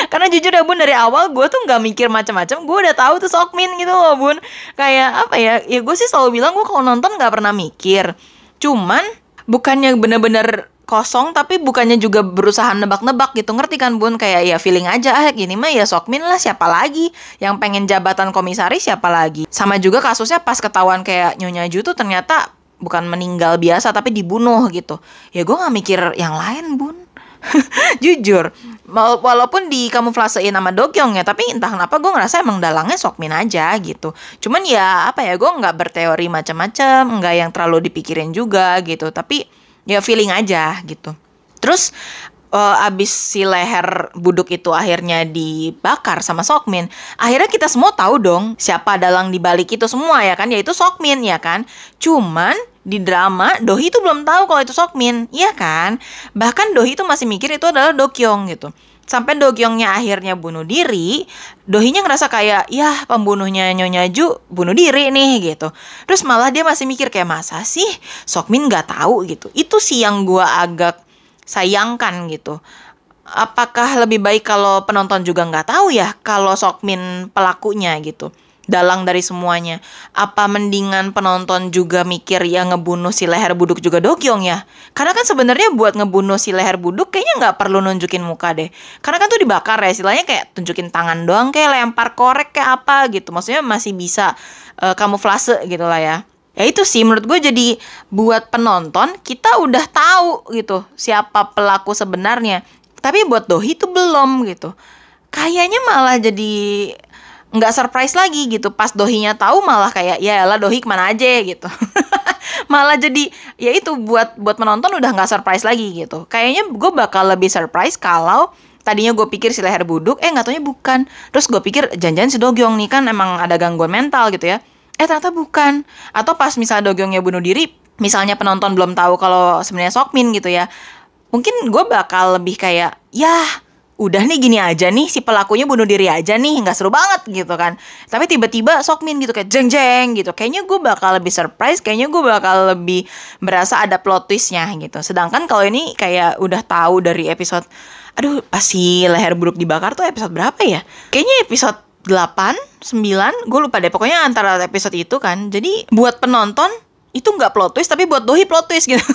Karena jujur ya bun dari awal gue tuh nggak mikir macam-macam, gue udah tahu tuh Sokmin gitu loh bun. Kayak apa ya? Ya gue sih selalu bilang gue kalau nonton nggak pernah mikir. Cuman bukannya bener-bener kosong tapi bukannya juga berusaha nebak-nebak gitu ngerti kan bun kayak ya feeling aja ah gini mah ya Sokmin lah siapa lagi yang pengen jabatan komisaris siapa lagi sama juga kasusnya pas ketahuan kayak Nyonya Ju tuh ternyata bukan meninggal biasa tapi dibunuh gitu ya gue nggak mikir yang lain bun <laughs> jujur walaupun di kamuflasein sama Dokyong ya tapi entah kenapa gue ngerasa emang dalangnya Sokmin aja gitu. Cuman ya apa ya gue nggak berteori macam-macam nggak yang terlalu dipikirin juga gitu. Tapi ya feeling aja gitu. Terus uh, abis si leher buduk itu akhirnya dibakar sama Sokmin, akhirnya kita semua tahu dong siapa dalang di balik itu semua ya kan, yaitu Sokmin ya kan. Cuman di drama Dohi itu belum tahu kalau itu Sokmin, iya kan? Bahkan Dohi itu masih mikir itu adalah Dokyong gitu. sampai Dogyongnya akhirnya bunuh diri, Dohinya ngerasa kayak ya pembunuhnya Nyonya Ju bunuh diri nih gitu. Terus malah dia masih mikir kayak masa sih Sokmin nggak tahu gitu. Itu sih yang gua agak sayangkan gitu. Apakah lebih baik kalau penonton juga nggak tahu ya kalau Sokmin pelakunya gitu dalang dari semuanya. Apa mendingan penonton juga mikir ya ngebunuh si leher buduk juga Dokyong ya? Karena kan sebenarnya buat ngebunuh si leher buduk kayaknya nggak perlu nunjukin muka deh. Karena kan tuh dibakar ya, istilahnya kayak tunjukin tangan doang kayak lempar korek kayak apa gitu. Maksudnya masih bisa uh, kamuflase gitu lah ya. Ya itu sih menurut gue jadi buat penonton kita udah tahu gitu siapa pelaku sebenarnya. Tapi buat Dohi itu belum gitu. Kayaknya malah jadi nggak surprise lagi gitu. Pas dohinya tahu malah kayak ya lah dohi ke mana aja gitu. <laughs> Malah jadi ya itu buat buat menonton udah nggak surprise lagi gitu. Kayaknya gue bakal lebih surprise kalau tadinya gue pikir si leher buduk eh nggak taunya bukan. Terus gue pikir janjian si Dogyong nih kan emang ada gangguan mental gitu ya eh ternyata bukan. Atau pas misalnya Dogyongnya bunuh diri misalnya penonton belum tahu kalau sebenarnya Sokmin gitu ya mungkin gue bakal lebih kayak ya udah nih gini aja nih si pelakunya bunuh diri aja nih nggak seru banget gitu kan. Tapi tiba-tiba Sokmin gitu kayak jeng jeng gitu. Kayaknya gue bakal lebih surprise kayaknya gue bakal lebih berasa ada plot twistnya gitu. Sedangkan kalau ini kayak udah tahu dari episode aduh pasti leher buruk dibakar tuh episode berapa ya? Kayaknya episode 8, 9, gue lupa deh. Pokoknya antara episode itu kan. Jadi buat penonton itu nggak plot twist tapi buat Dohi plot twist gitu. <laughs>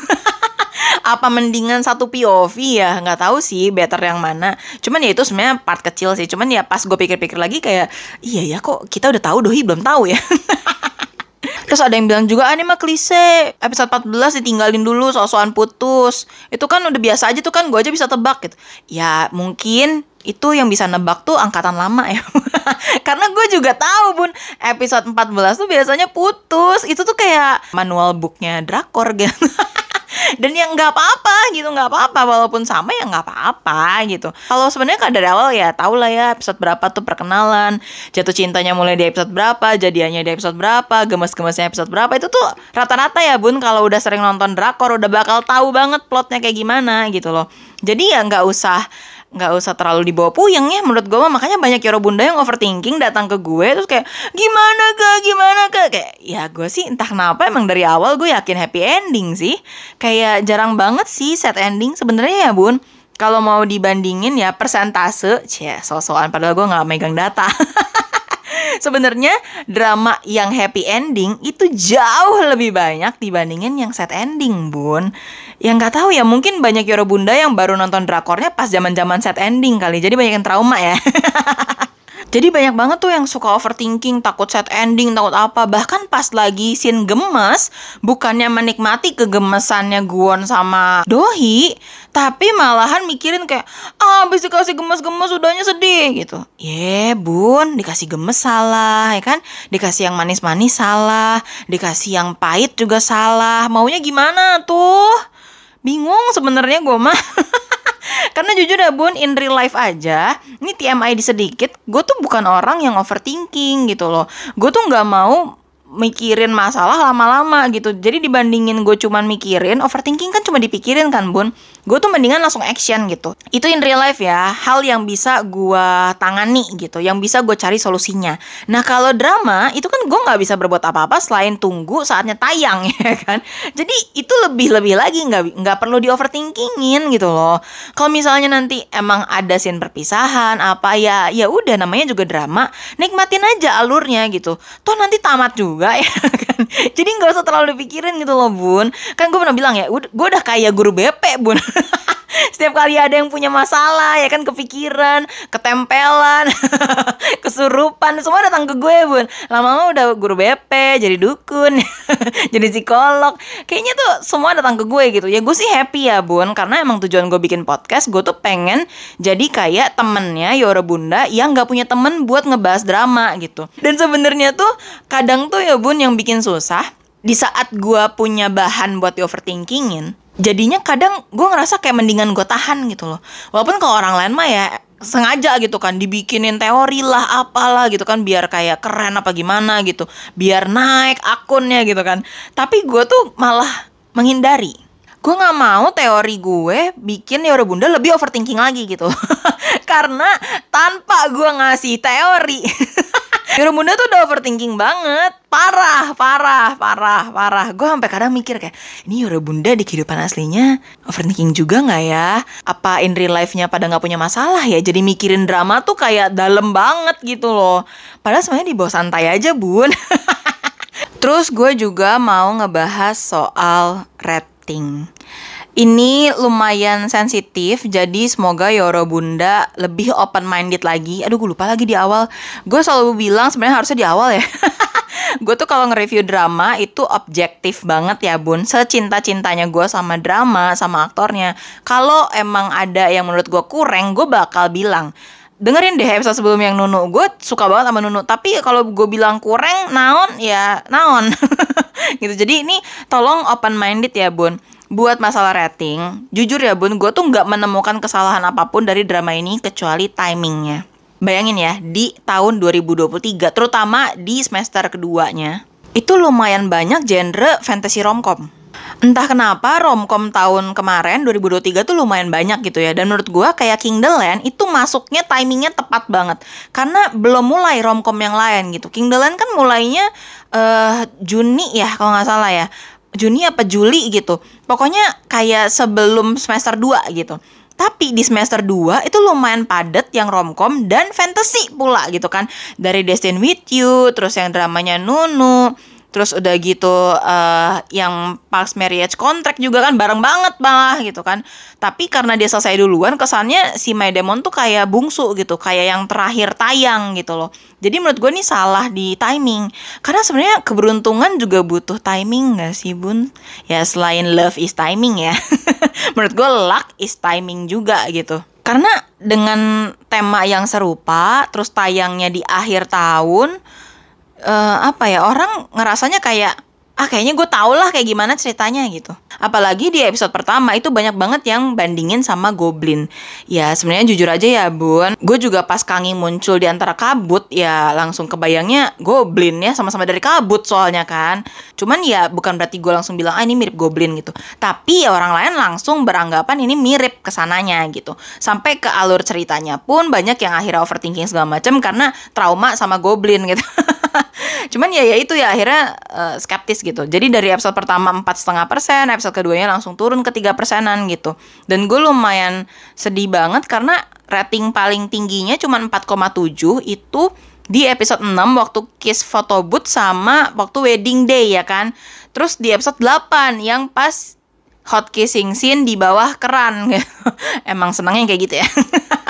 Apa mendingan satu POV ya nggak tahu sih better yang mana. Cuman ya itu sebenarnya part kecil sih. Cuman ya pas gue pikir-pikir lagi kayak iya ya kok kita udah tahu dohi belum tahu ya? <laughs> Terus ada yang bilang juga, ah ini mah klise, episode 14 ditinggalin dulu soal-soal putus. Itu kan udah biasa aja tuh kan, gue aja bisa tebak gitu. Ya mungkin itu yang bisa nebak tuh angkatan lama ya. <laughs> Karena gue juga tahu bun, episode 14 tuh biasanya putus. Itu tuh kayak manual booknya drakor gitu. <laughs> dan yang nggak apa-apa gitu nggak apa-apa walaupun sama ya nggak apa-apa gitu kalau sebenarnya dari awal ya tau lah ya episode berapa tuh perkenalan jatuh cintanya mulai di episode berapa jadiannya di episode berapa gemes-gemesnya episode berapa itu tuh rata-rata ya bun kalau udah sering nonton drakor udah bakal tahu banget plotnya kayak gimana gitu loh jadi ya nggak usah nggak usah terlalu dibawa puyeng ya menurut gue makanya banyak yoro bunda yang overthinking datang ke gue terus kayak gimana kak? Gimana kak? Kayak ya gue sih entah kenapa emang dari awal gue yakin happy ending sih. Kayak jarang banget sih set ending sebenarnya ya bun. Kalau mau dibandingin ya persentase cie soal-soal padahal gue nggak megang data. <laughs> Sebenarnya drama yang happy ending itu jauh lebih banyak dibandingin yang sad ending, Bun. Yang nggak tahu ya, mungkin banyak Yoro Bunda yang baru nonton drakornya pas zaman-zaman sad ending kali. Jadi banyak yang trauma ya. <laughs> Jadi banyak banget tuh yang suka overthinking, takut set ending, takut apa. Bahkan pas lagi scene gemes, bukannya menikmati kegemesannya Guon sama Dohi, tapi malahan mikirin kayak, ah habis dikasih gemes-gemes udahnya sedih gitu. Ye bun, dikasih gemes salah, ya kan? Dikasih yang manis-manis salah, dikasih yang pahit juga salah. Maunya gimana tuh? Bingung sebenarnya gue mah. <laughs> Karena jujur ya bun, in real life aja, ini TMI di sedikit, gue tuh bukan orang yang overthinking gitu loh. Gue tuh nggak mau mikirin masalah lama-lama gitu. Jadi dibandingin gue cuman mikirin, overthinking kan cuma dipikirin kan bun. Gue tuh mendingan langsung action gitu. Itu in real life ya, hal yang bisa gue tangani gitu, yang bisa gue cari solusinya. Nah kalau drama itu kan gue nggak bisa berbuat apa-apa selain tunggu saatnya tayang <laughs> ya kan. Jadi itu lebih-lebih lagi nggak nggak perlu di overthinkingin gitu loh. Kalau misalnya nanti emang ada scene perpisahan apa ya, ya udah namanya juga drama, nikmatin aja alurnya gitu. Toh nanti tamat juga juga <laughs> ya kan jadi nggak usah terlalu dipikirin gitu loh bun kan gue pernah bilang ya gue udah kayak guru BP bun <laughs> setiap kali ada yang punya masalah ya kan kepikiran ketempelan <laughs> kesurupan semua datang ke gue bun. Lama-lama udah guru BP jadi dukun <laughs> jadi psikolog. Kayaknya tuh semua datang ke gue gitu. Ya gue sih happy ya bun karena emang tujuan gue bikin podcast gue tuh pengen jadi kayak temennya Yora Bunda yang nggak punya temen buat ngebahas drama gitu. Dan sebenarnya tuh kadang tuh ya bun yang bikin susah di saat gue punya bahan buat di overthinkingin jadinya kadang gue ngerasa kayak mendingan gue tahan gitu loh. Walaupun kalau orang lain mah ya sengaja gitu kan dibikinin teori lah apalah gitu kan biar kayak keren apa gimana gitu biar naik akunnya gitu kan. Tapi gue tuh malah menghindari. Gue nggak mau teori gue bikin Yoro Bunda lebih overthinking lagi gitu <laughs> karena tanpa gue ngasih teori. <laughs> Yura Bunda tuh udah overthinking banget Parah, parah, parah, parah Gue sampai kadang mikir kayak Ini Yura Bunda di kehidupan aslinya Overthinking juga gak ya? Apa in real life-nya pada gak punya masalah ya? Jadi mikirin drama tuh kayak dalam banget gitu loh Padahal sebenarnya di bawah santai aja bun <laughs> Terus gue juga mau ngebahas soal rating ini lumayan sensitif, jadi semoga Yoro Bunda lebih open minded lagi. Aduh, gue lupa lagi di awal. Gue selalu bilang sebenarnya harusnya di awal ya. <laughs> gue tuh kalau nge-review drama itu objektif banget ya bun. Secinta-cintanya gue sama drama sama aktornya. Kalau emang ada yang menurut gue kurang gue bakal bilang dengerin deh episode sebelum yang Nunu. Gue suka banget sama Nunu tapi kalau gue bilang kurang naon? Ya naon? <laughs> Gitu. Jadi ini tolong open minded ya bun buat masalah rating, jujur ya bun, gue tuh nggak menemukan kesalahan apa pun dari drama ini kecuali timingnya. Bayangin ya, di tahun 2023, terutama di semester keduanya, itu lumayan banyak genre fantasy romcom. Entah kenapa romcom tahun kemarin 2023 tuh lumayan banyak gitu ya. Dan menurut gue kayak King itu masuknya timingnya tepat banget. Karena belum mulai romcom yang lain gitu. King kan mulainya uh, Juni ya kalau nggak salah ya. Juni apa Juli gitu. Pokoknya kayak sebelum semester 2 gitu. Tapi di semester 2 itu lumayan padat yang romcom dan fantasy pula gitu kan. Dari Destin With You, terus yang dramanya Nunu, terus udah gitu uh, yang pas marriage contract juga kan bareng banget malah gitu kan. Tapi karena dia selesai duluan kesannya si My Demon tuh kayak bungsu gitu kayak yang terakhir tayang gitu loh. Jadi menurut gue nih salah di timing. Karena sebenarnya keberuntungan juga butuh timing gak sih bun? Ya selain love is timing ya. <laughs> Menurut gue luck is timing juga gitu. Karena dengan tema yang serupa terus tayangnya di akhir tahun uh, apa ya orang ngerasanya kayak ah kayaknya gue tau lah kayak gimana ceritanya gitu. Apalagi di episode pertama itu banyak banget yang bandingin sama Goblin. Ya sebenarnya jujur aja ya bun, gue juga pas Kangi muncul di antara kabut ya langsung kebayangnya Goblin ya sama-sama dari kabut soalnya kan. Cuman ya bukan berarti gue langsung bilang ah ini mirip Goblin gitu. Tapi ya orang lain langsung beranggapan ini mirip ke sananya gitu. Sampai ke alur ceritanya pun banyak yang akhirnya overthinking segala macam karena trauma sama Goblin gitu. <laughs> <laughs> Cuman ya ya itu ya akhirnya uh, skeptis gitu. Jadi dari episode pertama empat setengah persen, episode keduanya langsung turun ke tiga persenan gitu. Dan gue lumayan sedih banget karena rating paling tingginya cuma 4,7 itu di episode 6 waktu kiss photo booth sama waktu wedding day ya kan. Terus di episode 8 yang pas hot kissing scene di bawah keran <laughs> Emang senangnya kayak gitu ya. <laughs>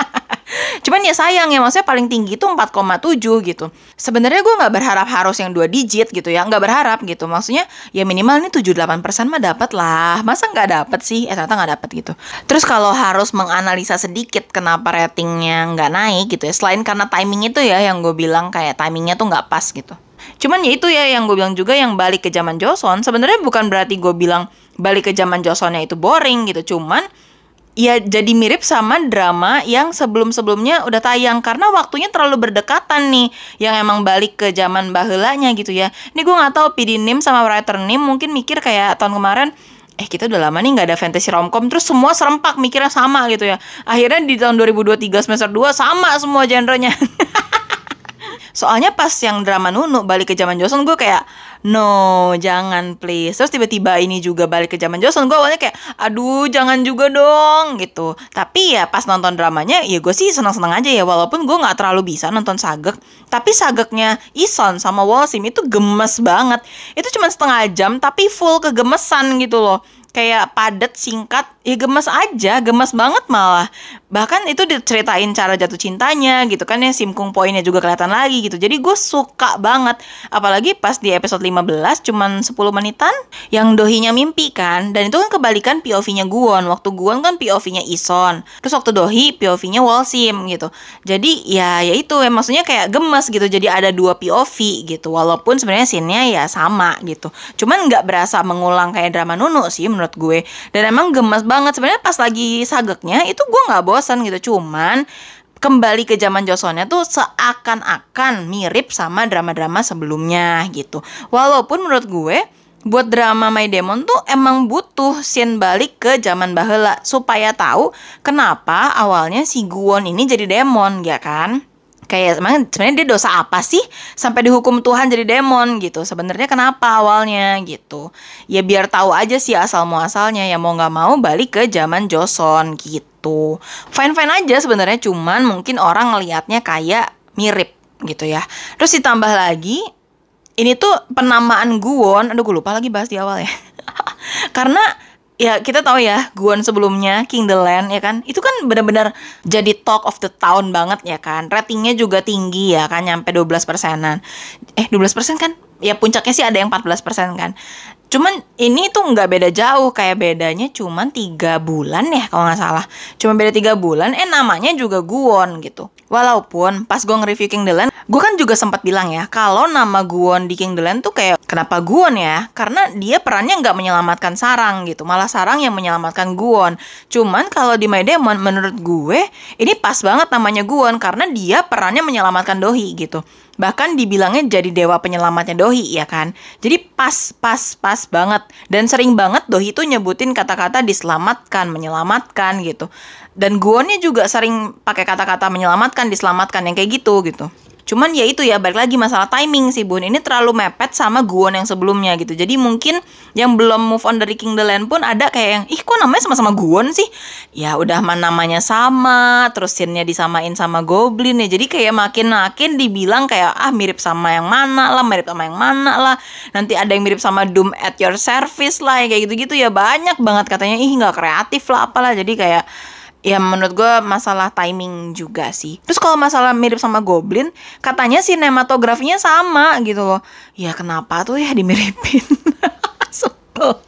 Cuman ya sayang ya maksudnya paling tinggi itu 4,7 gitu. Sebenarnya gue nggak berharap harus yang dua digit gitu ya, nggak berharap gitu. Maksudnya ya minimal ini 78% mah dapat lah. Masa nggak dapat sih? Eh ternyata nggak dapat gitu. Terus kalau harus menganalisa sedikit kenapa ratingnya nggak naik gitu ya, selain karena timing itu ya yang gue bilang kayak timingnya tuh nggak pas gitu. Cuman ya itu ya yang gue bilang juga yang balik ke zaman Joseon sebenarnya bukan berarti gue bilang balik ke zaman Joseonnya itu boring gitu. Cuman ya jadi mirip sama drama yang sebelum-sebelumnya udah tayang karena waktunya terlalu berdekatan nih yang emang balik ke zaman bahulanya gitu ya. Ini gue nggak tahu PD Nim sama writer Nim mungkin mikir kayak tahun kemarin eh kita udah lama nih nggak ada fantasy romcom terus semua serempak mikirnya sama gitu ya. Akhirnya di tahun 2023 semester 2 sama semua genrenya. <laughs> Soalnya pas yang drama Nunu balik ke zaman Joseon gue kayak no jangan please. Terus tiba-tiba ini juga balik ke zaman Joseon gue awalnya kayak aduh jangan juga dong gitu. Tapi ya pas nonton dramanya ya gue sih senang-senang aja ya walaupun gue nggak terlalu bisa nonton sagek. Tapi sageknya Ison sama Walsim itu gemes banget. Itu cuma setengah jam tapi full kegemesan gitu loh kayak padat singkat ya gemes aja gemes banget malah bahkan itu diceritain cara jatuh cintanya gitu kan ya simkung poinnya juga kelihatan lagi gitu. Jadi gue suka banget. Apalagi pas di episode 15 cuman 10 menitan yang dohinya mimpi kan. Dan itu kan kebalikan POV-nya Guon waktu Guon kan POV-nya Ison. Terus waktu dohi POV-nya Walsim gitu. Jadi ya ya itu ya. Maksudnya kayak gemes gitu. Jadi ada dua POV gitu. Walaupun sebenarnya scene-nya ya sama gitu. Cuman nggak berasa mengulang kayak drama Nunu sih menurut gue. Dan emang gemes banget. Sebenarnya pas lagi sageknya itu gue nggak bawa bosan gitu cuman kembali ke zaman Joseonnya tuh seakan-akan mirip sama drama-drama sebelumnya gitu walaupun menurut gue buat drama My Demon tuh emang butuh scene balik ke zaman bahela supaya tahu kenapa awalnya si Guwon ini jadi demon ya kan? Kayak sebenarnya dia dosa apa sih sampai dihukum Tuhan jadi demon gitu? Sebenarnya kenapa awalnya gitu? Ya biar tahu aja sih asal muasalnya ya mau nggak mau balik ke zaman Joseon gitu. Fine fine aja sebenarnya cuman mungkin orang ngelihatnya kayak mirip gitu ya. Terus ditambah lagi ini tuh penamaan Guwon, aduh gue lupa lagi bahas di awal ya. <laughs> Karena ya kita tahu ya Guwon sebelumnya King the Land ya kan? Itu kan benar-benar jadi talk of the town banget ya kan? Ratingnya juga tinggi ya kan? Nyampe 12 persenan. Eh 12 persen kan? Ya puncaknya sih ada yang 14 persen kan cuman ini tuh nggak beda jauh kayak bedanya cuman tiga bulan ya kalau nggak salah. Cuma beda tiga bulan eh namanya juga Guwon gitu. Walaupun pas gue nge-review King the gue kan juga sempat bilang ya kalau nama Guwon di King the tuh kayak kenapa Guwon ya? Karena dia perannya nggak menyelamatkan Sarang gitu malah Sarang yang menyelamatkan Guwon cuman kalau di My Demon menurut gue ini pas banget namanya Guwon karena dia perannya menyelamatkan Dohi gitu bahkan dibilangnya jadi dewa penyelamatnya Dohi ya kan? Jadi pas pas pas banget. Dan sering banget Dohi itu nyebutin kata-kata diselamatkan menyelamatkan gitu. Dan Guwonnya juga sering pakai kata-kata menyelamatkan diselamatkan yang kayak gitu gitu Cuman ya itu ya balik lagi masalah timing sih Bun. Ini terlalu mepet sama Guwon yang sebelumnya gitu. Jadi mungkin yang belum move on dari King the Land pun ada kayak yang ih kok namanya sama-sama Guwon sih? Ya udah mah namanya sama, terus scene-nya disamain sama Goblin ya. Jadi kayak makin-makin dibilang kayak ah mirip sama yang mana lah, mirip sama yang mana lah. Nanti ada yang mirip sama Doom at your service lah kayak gitu-gitu ya banyak banget katanya ih nggak kreatif lah apalah. Jadi kayak ya menurut gue masalah timing juga sih. Terus kalau masalah mirip sama Goblin, katanya sinematografinya sama gitu loh. Ya kenapa tuh ya dimiripin? <laughs> sebel.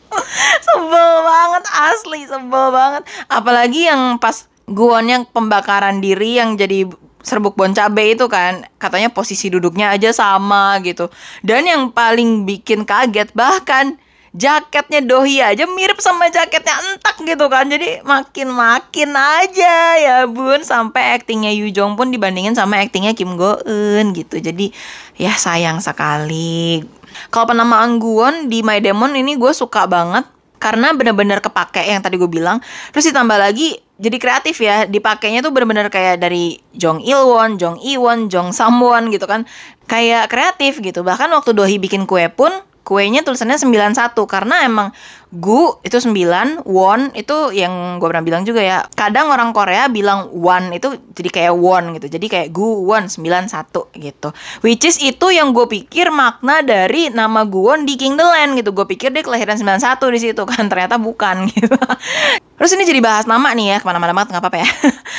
sebel banget asli, sebel banget. Apalagi yang pas Guwonnya pembakaran diri yang jadi serbuk bon cabe itu kan katanya posisi duduknya aja sama gitu dan yang paling bikin kaget bahkan jaketnya Dohi aja mirip sama jaketnya entak gitu kan. Jadi makin makin aja ya bun. Sampai aktingnya Yu Jong pun dibandingin sama aktingnya Kim Go Eun gitu. Jadi ya sayang sekali. Kalau penamaan Guwon di My Demon ini gue suka banget karena bener-bener kepake yang tadi gue bilang. Terus ditambah lagi jadi kreatif ya. Dipakainya tuh bener-bener kayak dari Jong Il Won, Jong I Won, Jong Samwon gitu kan. Kayak kreatif gitu. Bahkan waktu Dohi bikin kue pun kuenya tulisannya 91 karena emang gu itu 9, won itu yang gue pernah bilang juga ya. Kadang orang Korea bilang won itu jadi kayak won gitu. Jadi kayak gu won 91 gitu. Which is itu yang gue pikir makna dari nama Guwon di King the Land gitu. Gue pikir dia kelahiran 91 di situ kan ternyata bukan gitu. <laughs> Terus ini jadi bahas nama nih ya ke mana-mana banget nggak apa-apa ya.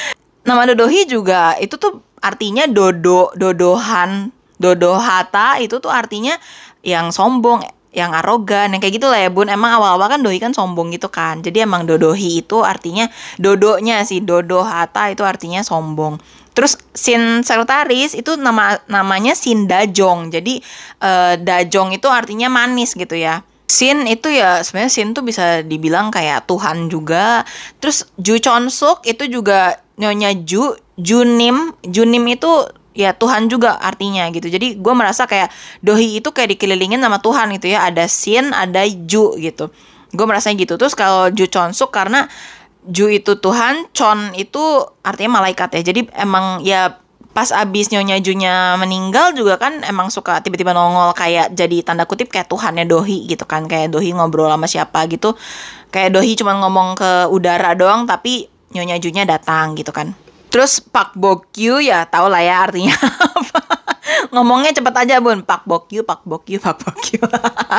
<laughs> nama Dodohi juga itu tuh artinya dodo dodohan dodohata itu tuh artinya yang sombong yang arogan yang kayak gitu lah ya bun. Emang awal-awal kan doi kan sombong gitu kan. Jadi emang dodohi itu artinya dodonya sih dodo hata itu artinya sombong. Terus sin sekretaris itu nama namanya sin dajong. Jadi eh, dajong itu artinya manis gitu ya. Sin itu ya sebenarnya Sin tuh bisa dibilang kayak Tuhan juga. Terus Ju Chonsuk itu juga nyonya Ju, Junim, Junim itu ya Tuhan juga artinya gitu. Jadi gue merasa kayak dohi itu kayak dikelilingin sama Tuhan gitu ya. Ada sin, ada ju gitu. Gue merasa gitu. Terus kalau ju chonsuk karena ju itu Tuhan, chon itu artinya malaikat ya. Jadi emang ya pas abis nyonya Junya meninggal juga kan emang suka tiba-tiba nongol kayak jadi tanda kutip kayak Tuhannya Dohi gitu kan kayak Dohi ngobrol sama siapa gitu kayak Dohi cuma ngomong ke udara doang tapi nyonya Junya datang gitu kan Terus Pak Bokyu ya tau lah ya artinya <laughs> apa. Ngomongnya cepet aja bun, Pak Bokyu, Pak Bokyu, Pak Bokyu.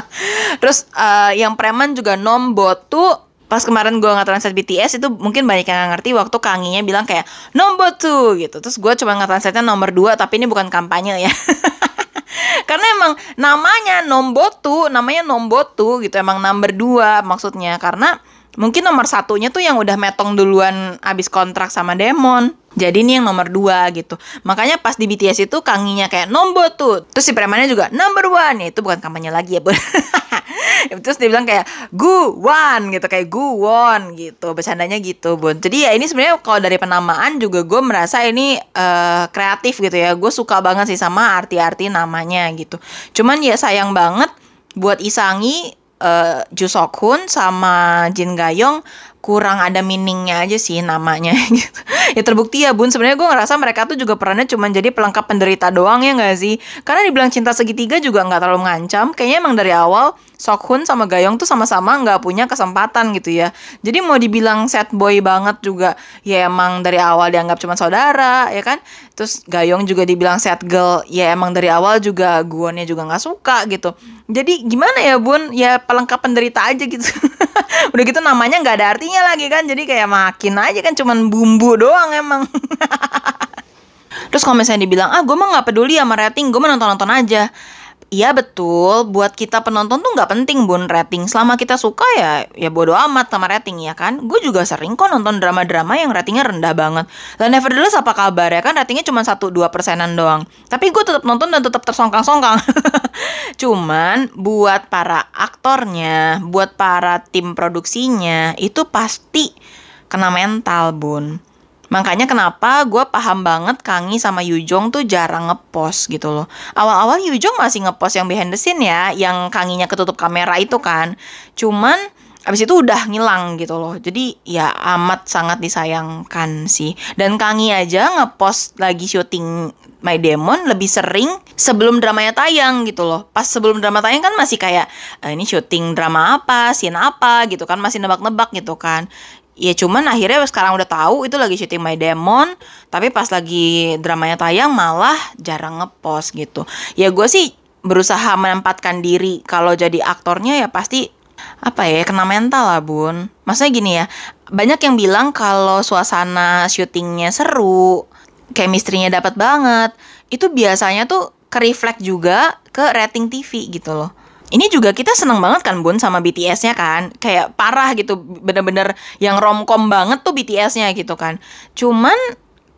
<laughs> Terus uh, yang preman juga Nombotu pas kemarin gue nggak translate BTS itu mungkin banyak yang ngerti. Waktu kanginya bilang kayak nomor tuh gitu. Terus gue cuma nggak translate nomor dua tapi ini bukan kampanye ya. <laughs> Karena emang namanya nombotu namanya nombotu gitu. Emang nomor dua maksudnya. Karena mungkin nomor satunya tuh yang udah metong duluan abis kontrak sama Demon. Jadi ini yang nomor dua gitu. Makanya pas di BTS itu kanginya kayak nomor tuh. Terus si premannya juga number one. Ya, itu bukan kampanye lagi ya. <laughs> Terus dia bilang kayak gu one gitu. Kayak gu won gitu. Bercandanya gitu, Bun. Jadi ya ini sebenarnya kalau dari penamaan juga gue merasa ini uh, kreatif gitu ya. Gue suka banget sih sama arti-arti namanya gitu. Cuman ya sayang banget buat Isangi uh, Ju Sok Hun sama Jin Gayong kurang ada meaningnya aja sih namanya <laughs> gitu. ya terbukti ya bun. Sebenarnya gue ngerasa mereka tuh juga perannya cuma jadi pelengkap penderita doang ya nggak sih? Karena dibilang cinta segitiga juga nggak terlalu mengancam. Kayaknya emang dari awal Sok Hun sama Gayong tuh sama-sama nggak punya kesempatan gitu ya. Jadi mau dibilang sad boy banget juga ya emang dari awal dianggap cuma saudara ya kan? Terus Gayong juga dibilang sad girl ya emang dari awal juga guonnya juga nggak suka gitu. Jadi gimana ya bun? Ya pelengkap penderita aja gitu. <laughs> Udah gitu namanya nggak ada artinya lagi kan? Jadi kayak makin aja kan cuman bumbu doang emang. <laughs> Terus kalau misalnya dibilang ah gue mah nggak peduli sama rating gue mah nonton nonton aja Iya betul, buat kita penonton tuh nggak penting bun rating. Selama kita suka ya, ya bodo amat sama rating ya kan. Gue juga sering kok nonton drama-drama yang ratingnya rendah banget. Dan Nevertheless apa kabar ya kan ratingnya cuma 1-2 persenan doang. Tapi gue tetap nonton dan tetap tersongkang-songkang. <laughs> Cuman buat para aktornya, buat para tim produksinya, itu pasti kena mental bun. Makanya kenapa gue paham banget Kangi sama Yujong tuh jarang ngepost gitu loh. Awal-awal Yujong masih ngepost yang behind the scene ya, yang Kanginya ketutup kamera itu kan. Cuman abis itu udah ngilang gitu loh. Jadi ya amat sangat disayangkan sih. Dan Kangi aja ngepost lagi syuting My Demon lebih sering sebelum dramanya tayang gitu loh. Pas sebelum drama tayang kan masih kayak e, ini syuting drama apa, scene apa gitu kan, masih nebak-nebak gitu kan ya cuman akhirnya sekarang udah tahu itu lagi syuting My Demon tapi pas lagi dramanya tayang malah jarang ngepost gitu. Ya gue sih berusaha menempatkan diri. Kalau jadi aktornya ya pasti apa ya kena mental lah bun. Maksudnya gini ya banyak yang bilang kalau suasana syutingnya seru chemistry-nya dapat banget itu biasanya tuh ke reflect juga ke rating TV gitu loh ini juga kita seneng banget kan Bun sama BTS-nya kan? Kayak parah gitu bener-bener yang romcom banget tuh BTS-nya gitu kan. Cuman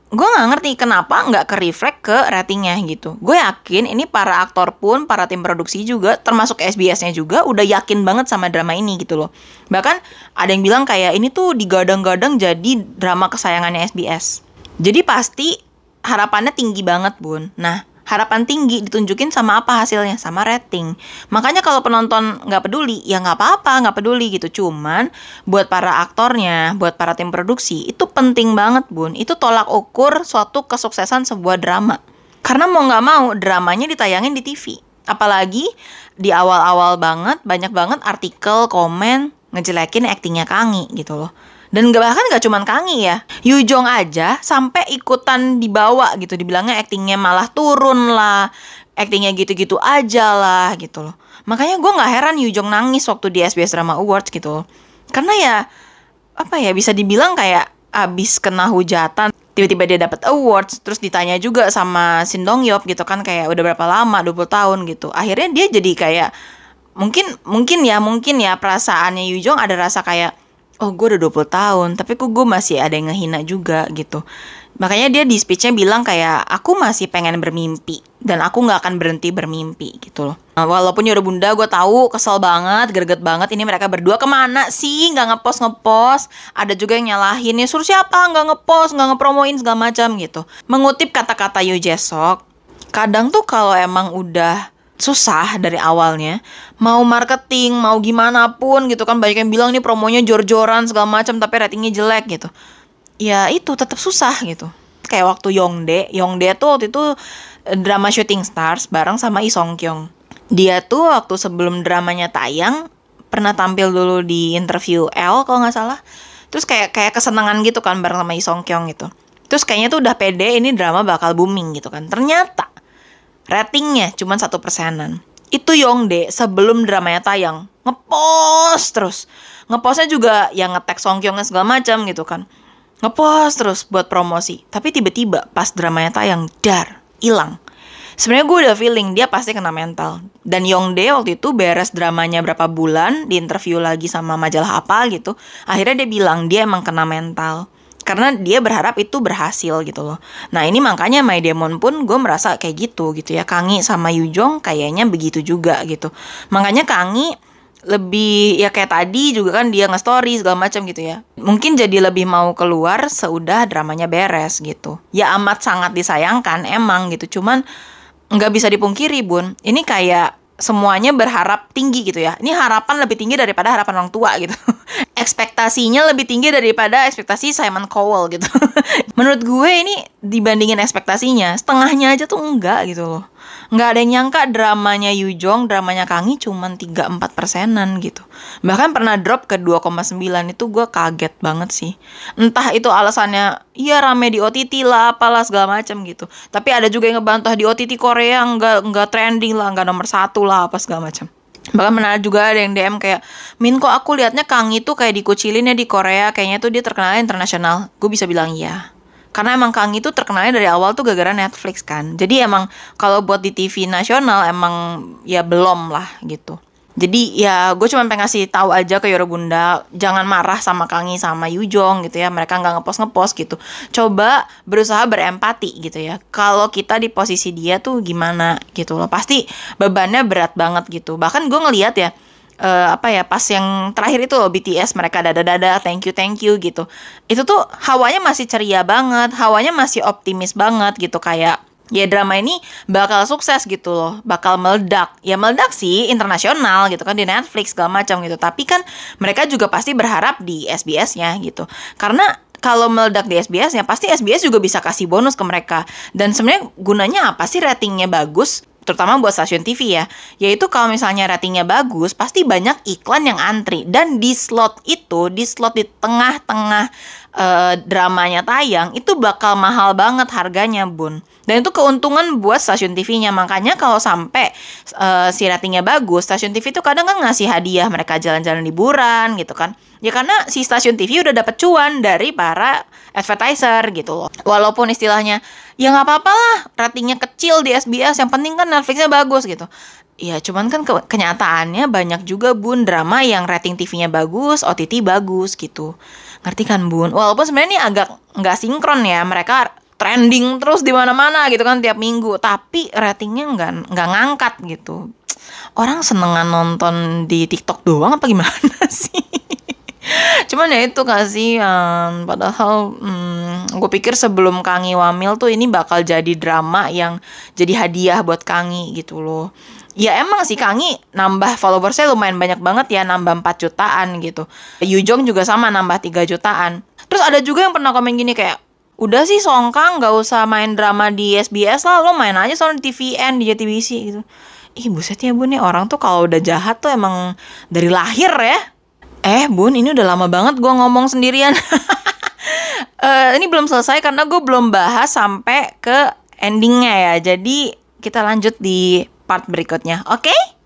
gue nggak ngerti kenapa nggak ke reflect ke ratingnya gitu. Gue yakin ini para aktor pun para tim produksi juga termasuk SBS-nya juga udah yakin banget sama drama ini gitu loh. Bahkan ada yang bilang kayak ini tuh digadang-gadang jadi drama kesayangannya SBS jadi pasti harapannya tinggi banget bun. Nah harapan tinggi ditunjukin sama apa hasilnya? Sama rating. Makanya kalau penonton nggak peduli ya nggak apa-apa nggak peduli gitu. Cuman buat para aktornya buat para tim produksi itu penting banget bun. Itu tolak ukur suatu kesuksesan sebuah drama. Karena mau nggak mau dramanya ditayangin di TV apalagi di awal-awal banget banyak banget artikel komen ngejelekin aktingnya Kangi gitu loh dan gak bahkan gak cuman Kangi ya. Yujong aja sampai ikutan dibawa gitu. Dibilangnya aktingnya malah turun lah. Aktingnya gitu-gitu aja lah gitu loh. Makanya gue nggak heran Yujong nangis waktu di SBS Drama Awards gitu karena ya apa ya bisa dibilang kayak abis kena hujatan tiba-tiba dia dapat awards terus ditanya juga sama Shin Dong Yop gitu kan kayak udah berapa lama 20 tahun gitu. Akhirnya dia jadi kayak mungkin mungkin ya mungkin ya perasaannya Yujong ada rasa kayak oh gue udah 20 tahun tapi kok gue masih ada yang ngehina juga gitu. Makanya dia di speechnya bilang kayak aku masih pengen bermimpi dan aku nggak akan berhenti bermimpi gitu loh. Nah, walaupun ya udah bunda gue tahu kesel banget greget banget ini mereka berdua ke mana sih? Nggak ngepost ngepost. Ada juga yang nyalahin ya suruh siapa? Nggak ngepost nggak ngepromoin segala macam gitu. Mengutip kata-kata Yu Jesok kadang tuh kalau emang udah susah dari awalnya. Mau marketing mau gimana pun gitu kan banyak yang bilang nih promonya jor-joran segala macam tapi ratingnya jelek gitu. Ya itu tetap susah gitu. Kayak waktu Yongde Yongde tuh waktu itu eh, drama Shooting Stars bareng sama Lee Song Kyung. Dia tuh waktu sebelum dramanya tayang pernah tampil dulu di interview L kalau nggak salah. Terus kayak kayak kesenangan gitu kan bareng sama Lee Song Kyung gitu. Terus kayaknya tuh udah pede ini drama bakal booming gitu kan. Ternyata ratingnya cuma satu persenan. Itu Yongde sebelum dramanya tayang. Ngepost terus. Ngepostnya juga yang ngetek Songkyongnya segala macam gitu kan. Ngepost terus buat promosi. Tapi tiba-tiba pas dramanya tayang dar hilang. Sebenarnya gue udah feeling dia pasti kena mental. Dan Yongde waktu itu beres dramanya berapa bulan di interview lagi sama majalah apa gitu. Akhirnya dia bilang dia emang kena mental karena dia berharap itu berhasil gitu loh. Nah ini makanya My Demon pun gue merasa kayak gitu gitu ya. Kangi sama Yujong kayaknya begitu juga gitu. Makanya Kangi lebih ya kayak tadi juga kan dia nge-story segala macam gitu ya. Mungkin jadi lebih mau keluar seudah dramanya beres gitu. Ya amat sangat disayangkan emang gitu. Cuman nggak bisa dipungkiri bun. Ini kayak semuanya berharap tinggi gitu ya. Ini harapan lebih tinggi daripada harapan orang tua gitu. <laughs> Ekspektasinya lebih tinggi daripada ekspektasi Simon Cowell gitu. <laughs> Menurut gue ini dibandingin ekspektasinya, setengahnya aja tuh enggak gitu loh nggak ada yang nyangka dramanya Yujong, dramanya Kangi cuman 3-4 persenan gitu. Bahkan pernah drop ke 2,9 itu gue kaget banget sih. Entah itu alasannya, iya rame di OTT lah, apalah segala macam gitu. Tapi ada juga yang ngebantah di OTT Korea nggak nggak trending lah, nggak nomor satu lah, apa segala macam. Bahkan menarik juga ada yang DM kayak, Min kok aku liatnya Kang itu kayak dikucilin ya di Korea, kayaknya tuh dia terkenal internasional. Gue bisa bilang iya. Karena emang Kang itu terkenalnya dari awal tuh gara-gara Netflix kan. Jadi emang kalau buat di TV nasional emang ya belum lah gitu jadi ya gue cuma pengen ngasih tahu aja ke Yoro Bunda jangan marah sama Kangi sama Yujong gitu ya mereka nggak ngepost ngepost gitu. Coba berusaha berempati gitu ya kalau kita di posisi dia tuh gimana gitu loh. Pasti bebannya berat banget gitu. Bahkan gue ngeliat ya uh, apa ya pas yang terakhir itu loh BTS mereka dada dada thank you thank you gitu. Itu tuh hawanya masih ceria banget hawanya masih optimis banget gitu kayak ya drama ini bakal sukses gitu loh. Bakal meledak. Ya meledak sih internasional gitu kan di Netflix segala macam gitu. Tapi kan mereka juga pasti berharap di SBS-nya gitu. Karena kalau meledak di SBS ya pasti SBS juga bisa kasih bonus ke mereka. Dan sebenarnya gunanya apa sih ratingnya bagus? Terutama buat stasiun TV ya, yaitu kalau misalnya ratingnya bagus, pasti banyak iklan yang antri. Dan di slot itu, di slot di tengah-tengah uh, dramanya tayang, itu bakal mahal banget harganya, Bun. Dan itu keuntungan buat stasiun TV-nya. Makanya kalau sampai uh, si ratingnya bagus, stasiun TV itu kadang kan ngasih hadiah mereka jalan-jalan liburan gitu kan. Ya karena si stasiun TV udah dapet cuan dari para advertiser gitu loh. Walaupun istilahnya ya nggak apa-apa lah ratingnya kecil di SBS yang penting kan Netflixnya bagus gitu. Ya cuman kan ke kenyataannya banyak juga bun drama yang rating TV-nya bagus, OTT bagus gitu. Ngerti kan bun? Walaupun sebenarnya ini agak nggak sinkron ya mereka trending terus di mana-mana gitu kan tiap minggu, tapi ratingnya nggak nggak ngangkat gitu. Orang senengan nonton di TikTok doang apa gimana <laughs> sih? Cuman ya itu kasihan. Padahal hmm, gue pikir sebelum Kangi wamil tuh ini bakal jadi drama yang jadi hadiah buat Kangi gitu loh. Ya emang sih Kangi nambah followersnya lumayan banyak banget ya, nambah 4 jutaan gitu. Yujong juga sama nambah 3 jutaan. Terus ada juga yang pernah komen gini kayak, udah sih Songkang nggak usah main drama di SBS lah, lo main aja soal di TVN, di JTBC gitu. Ih buset ya bun nih orang tuh kalau udah jahat tuh emang dari lahir ya Eh bun, ini udah lama banget gue ngomong sendirian. uh, <laughs> ini belum selesai karena gue belum bahas sampai ke endingnya ya. Jadi kita lanjut di part berikutnya, oke? Okay?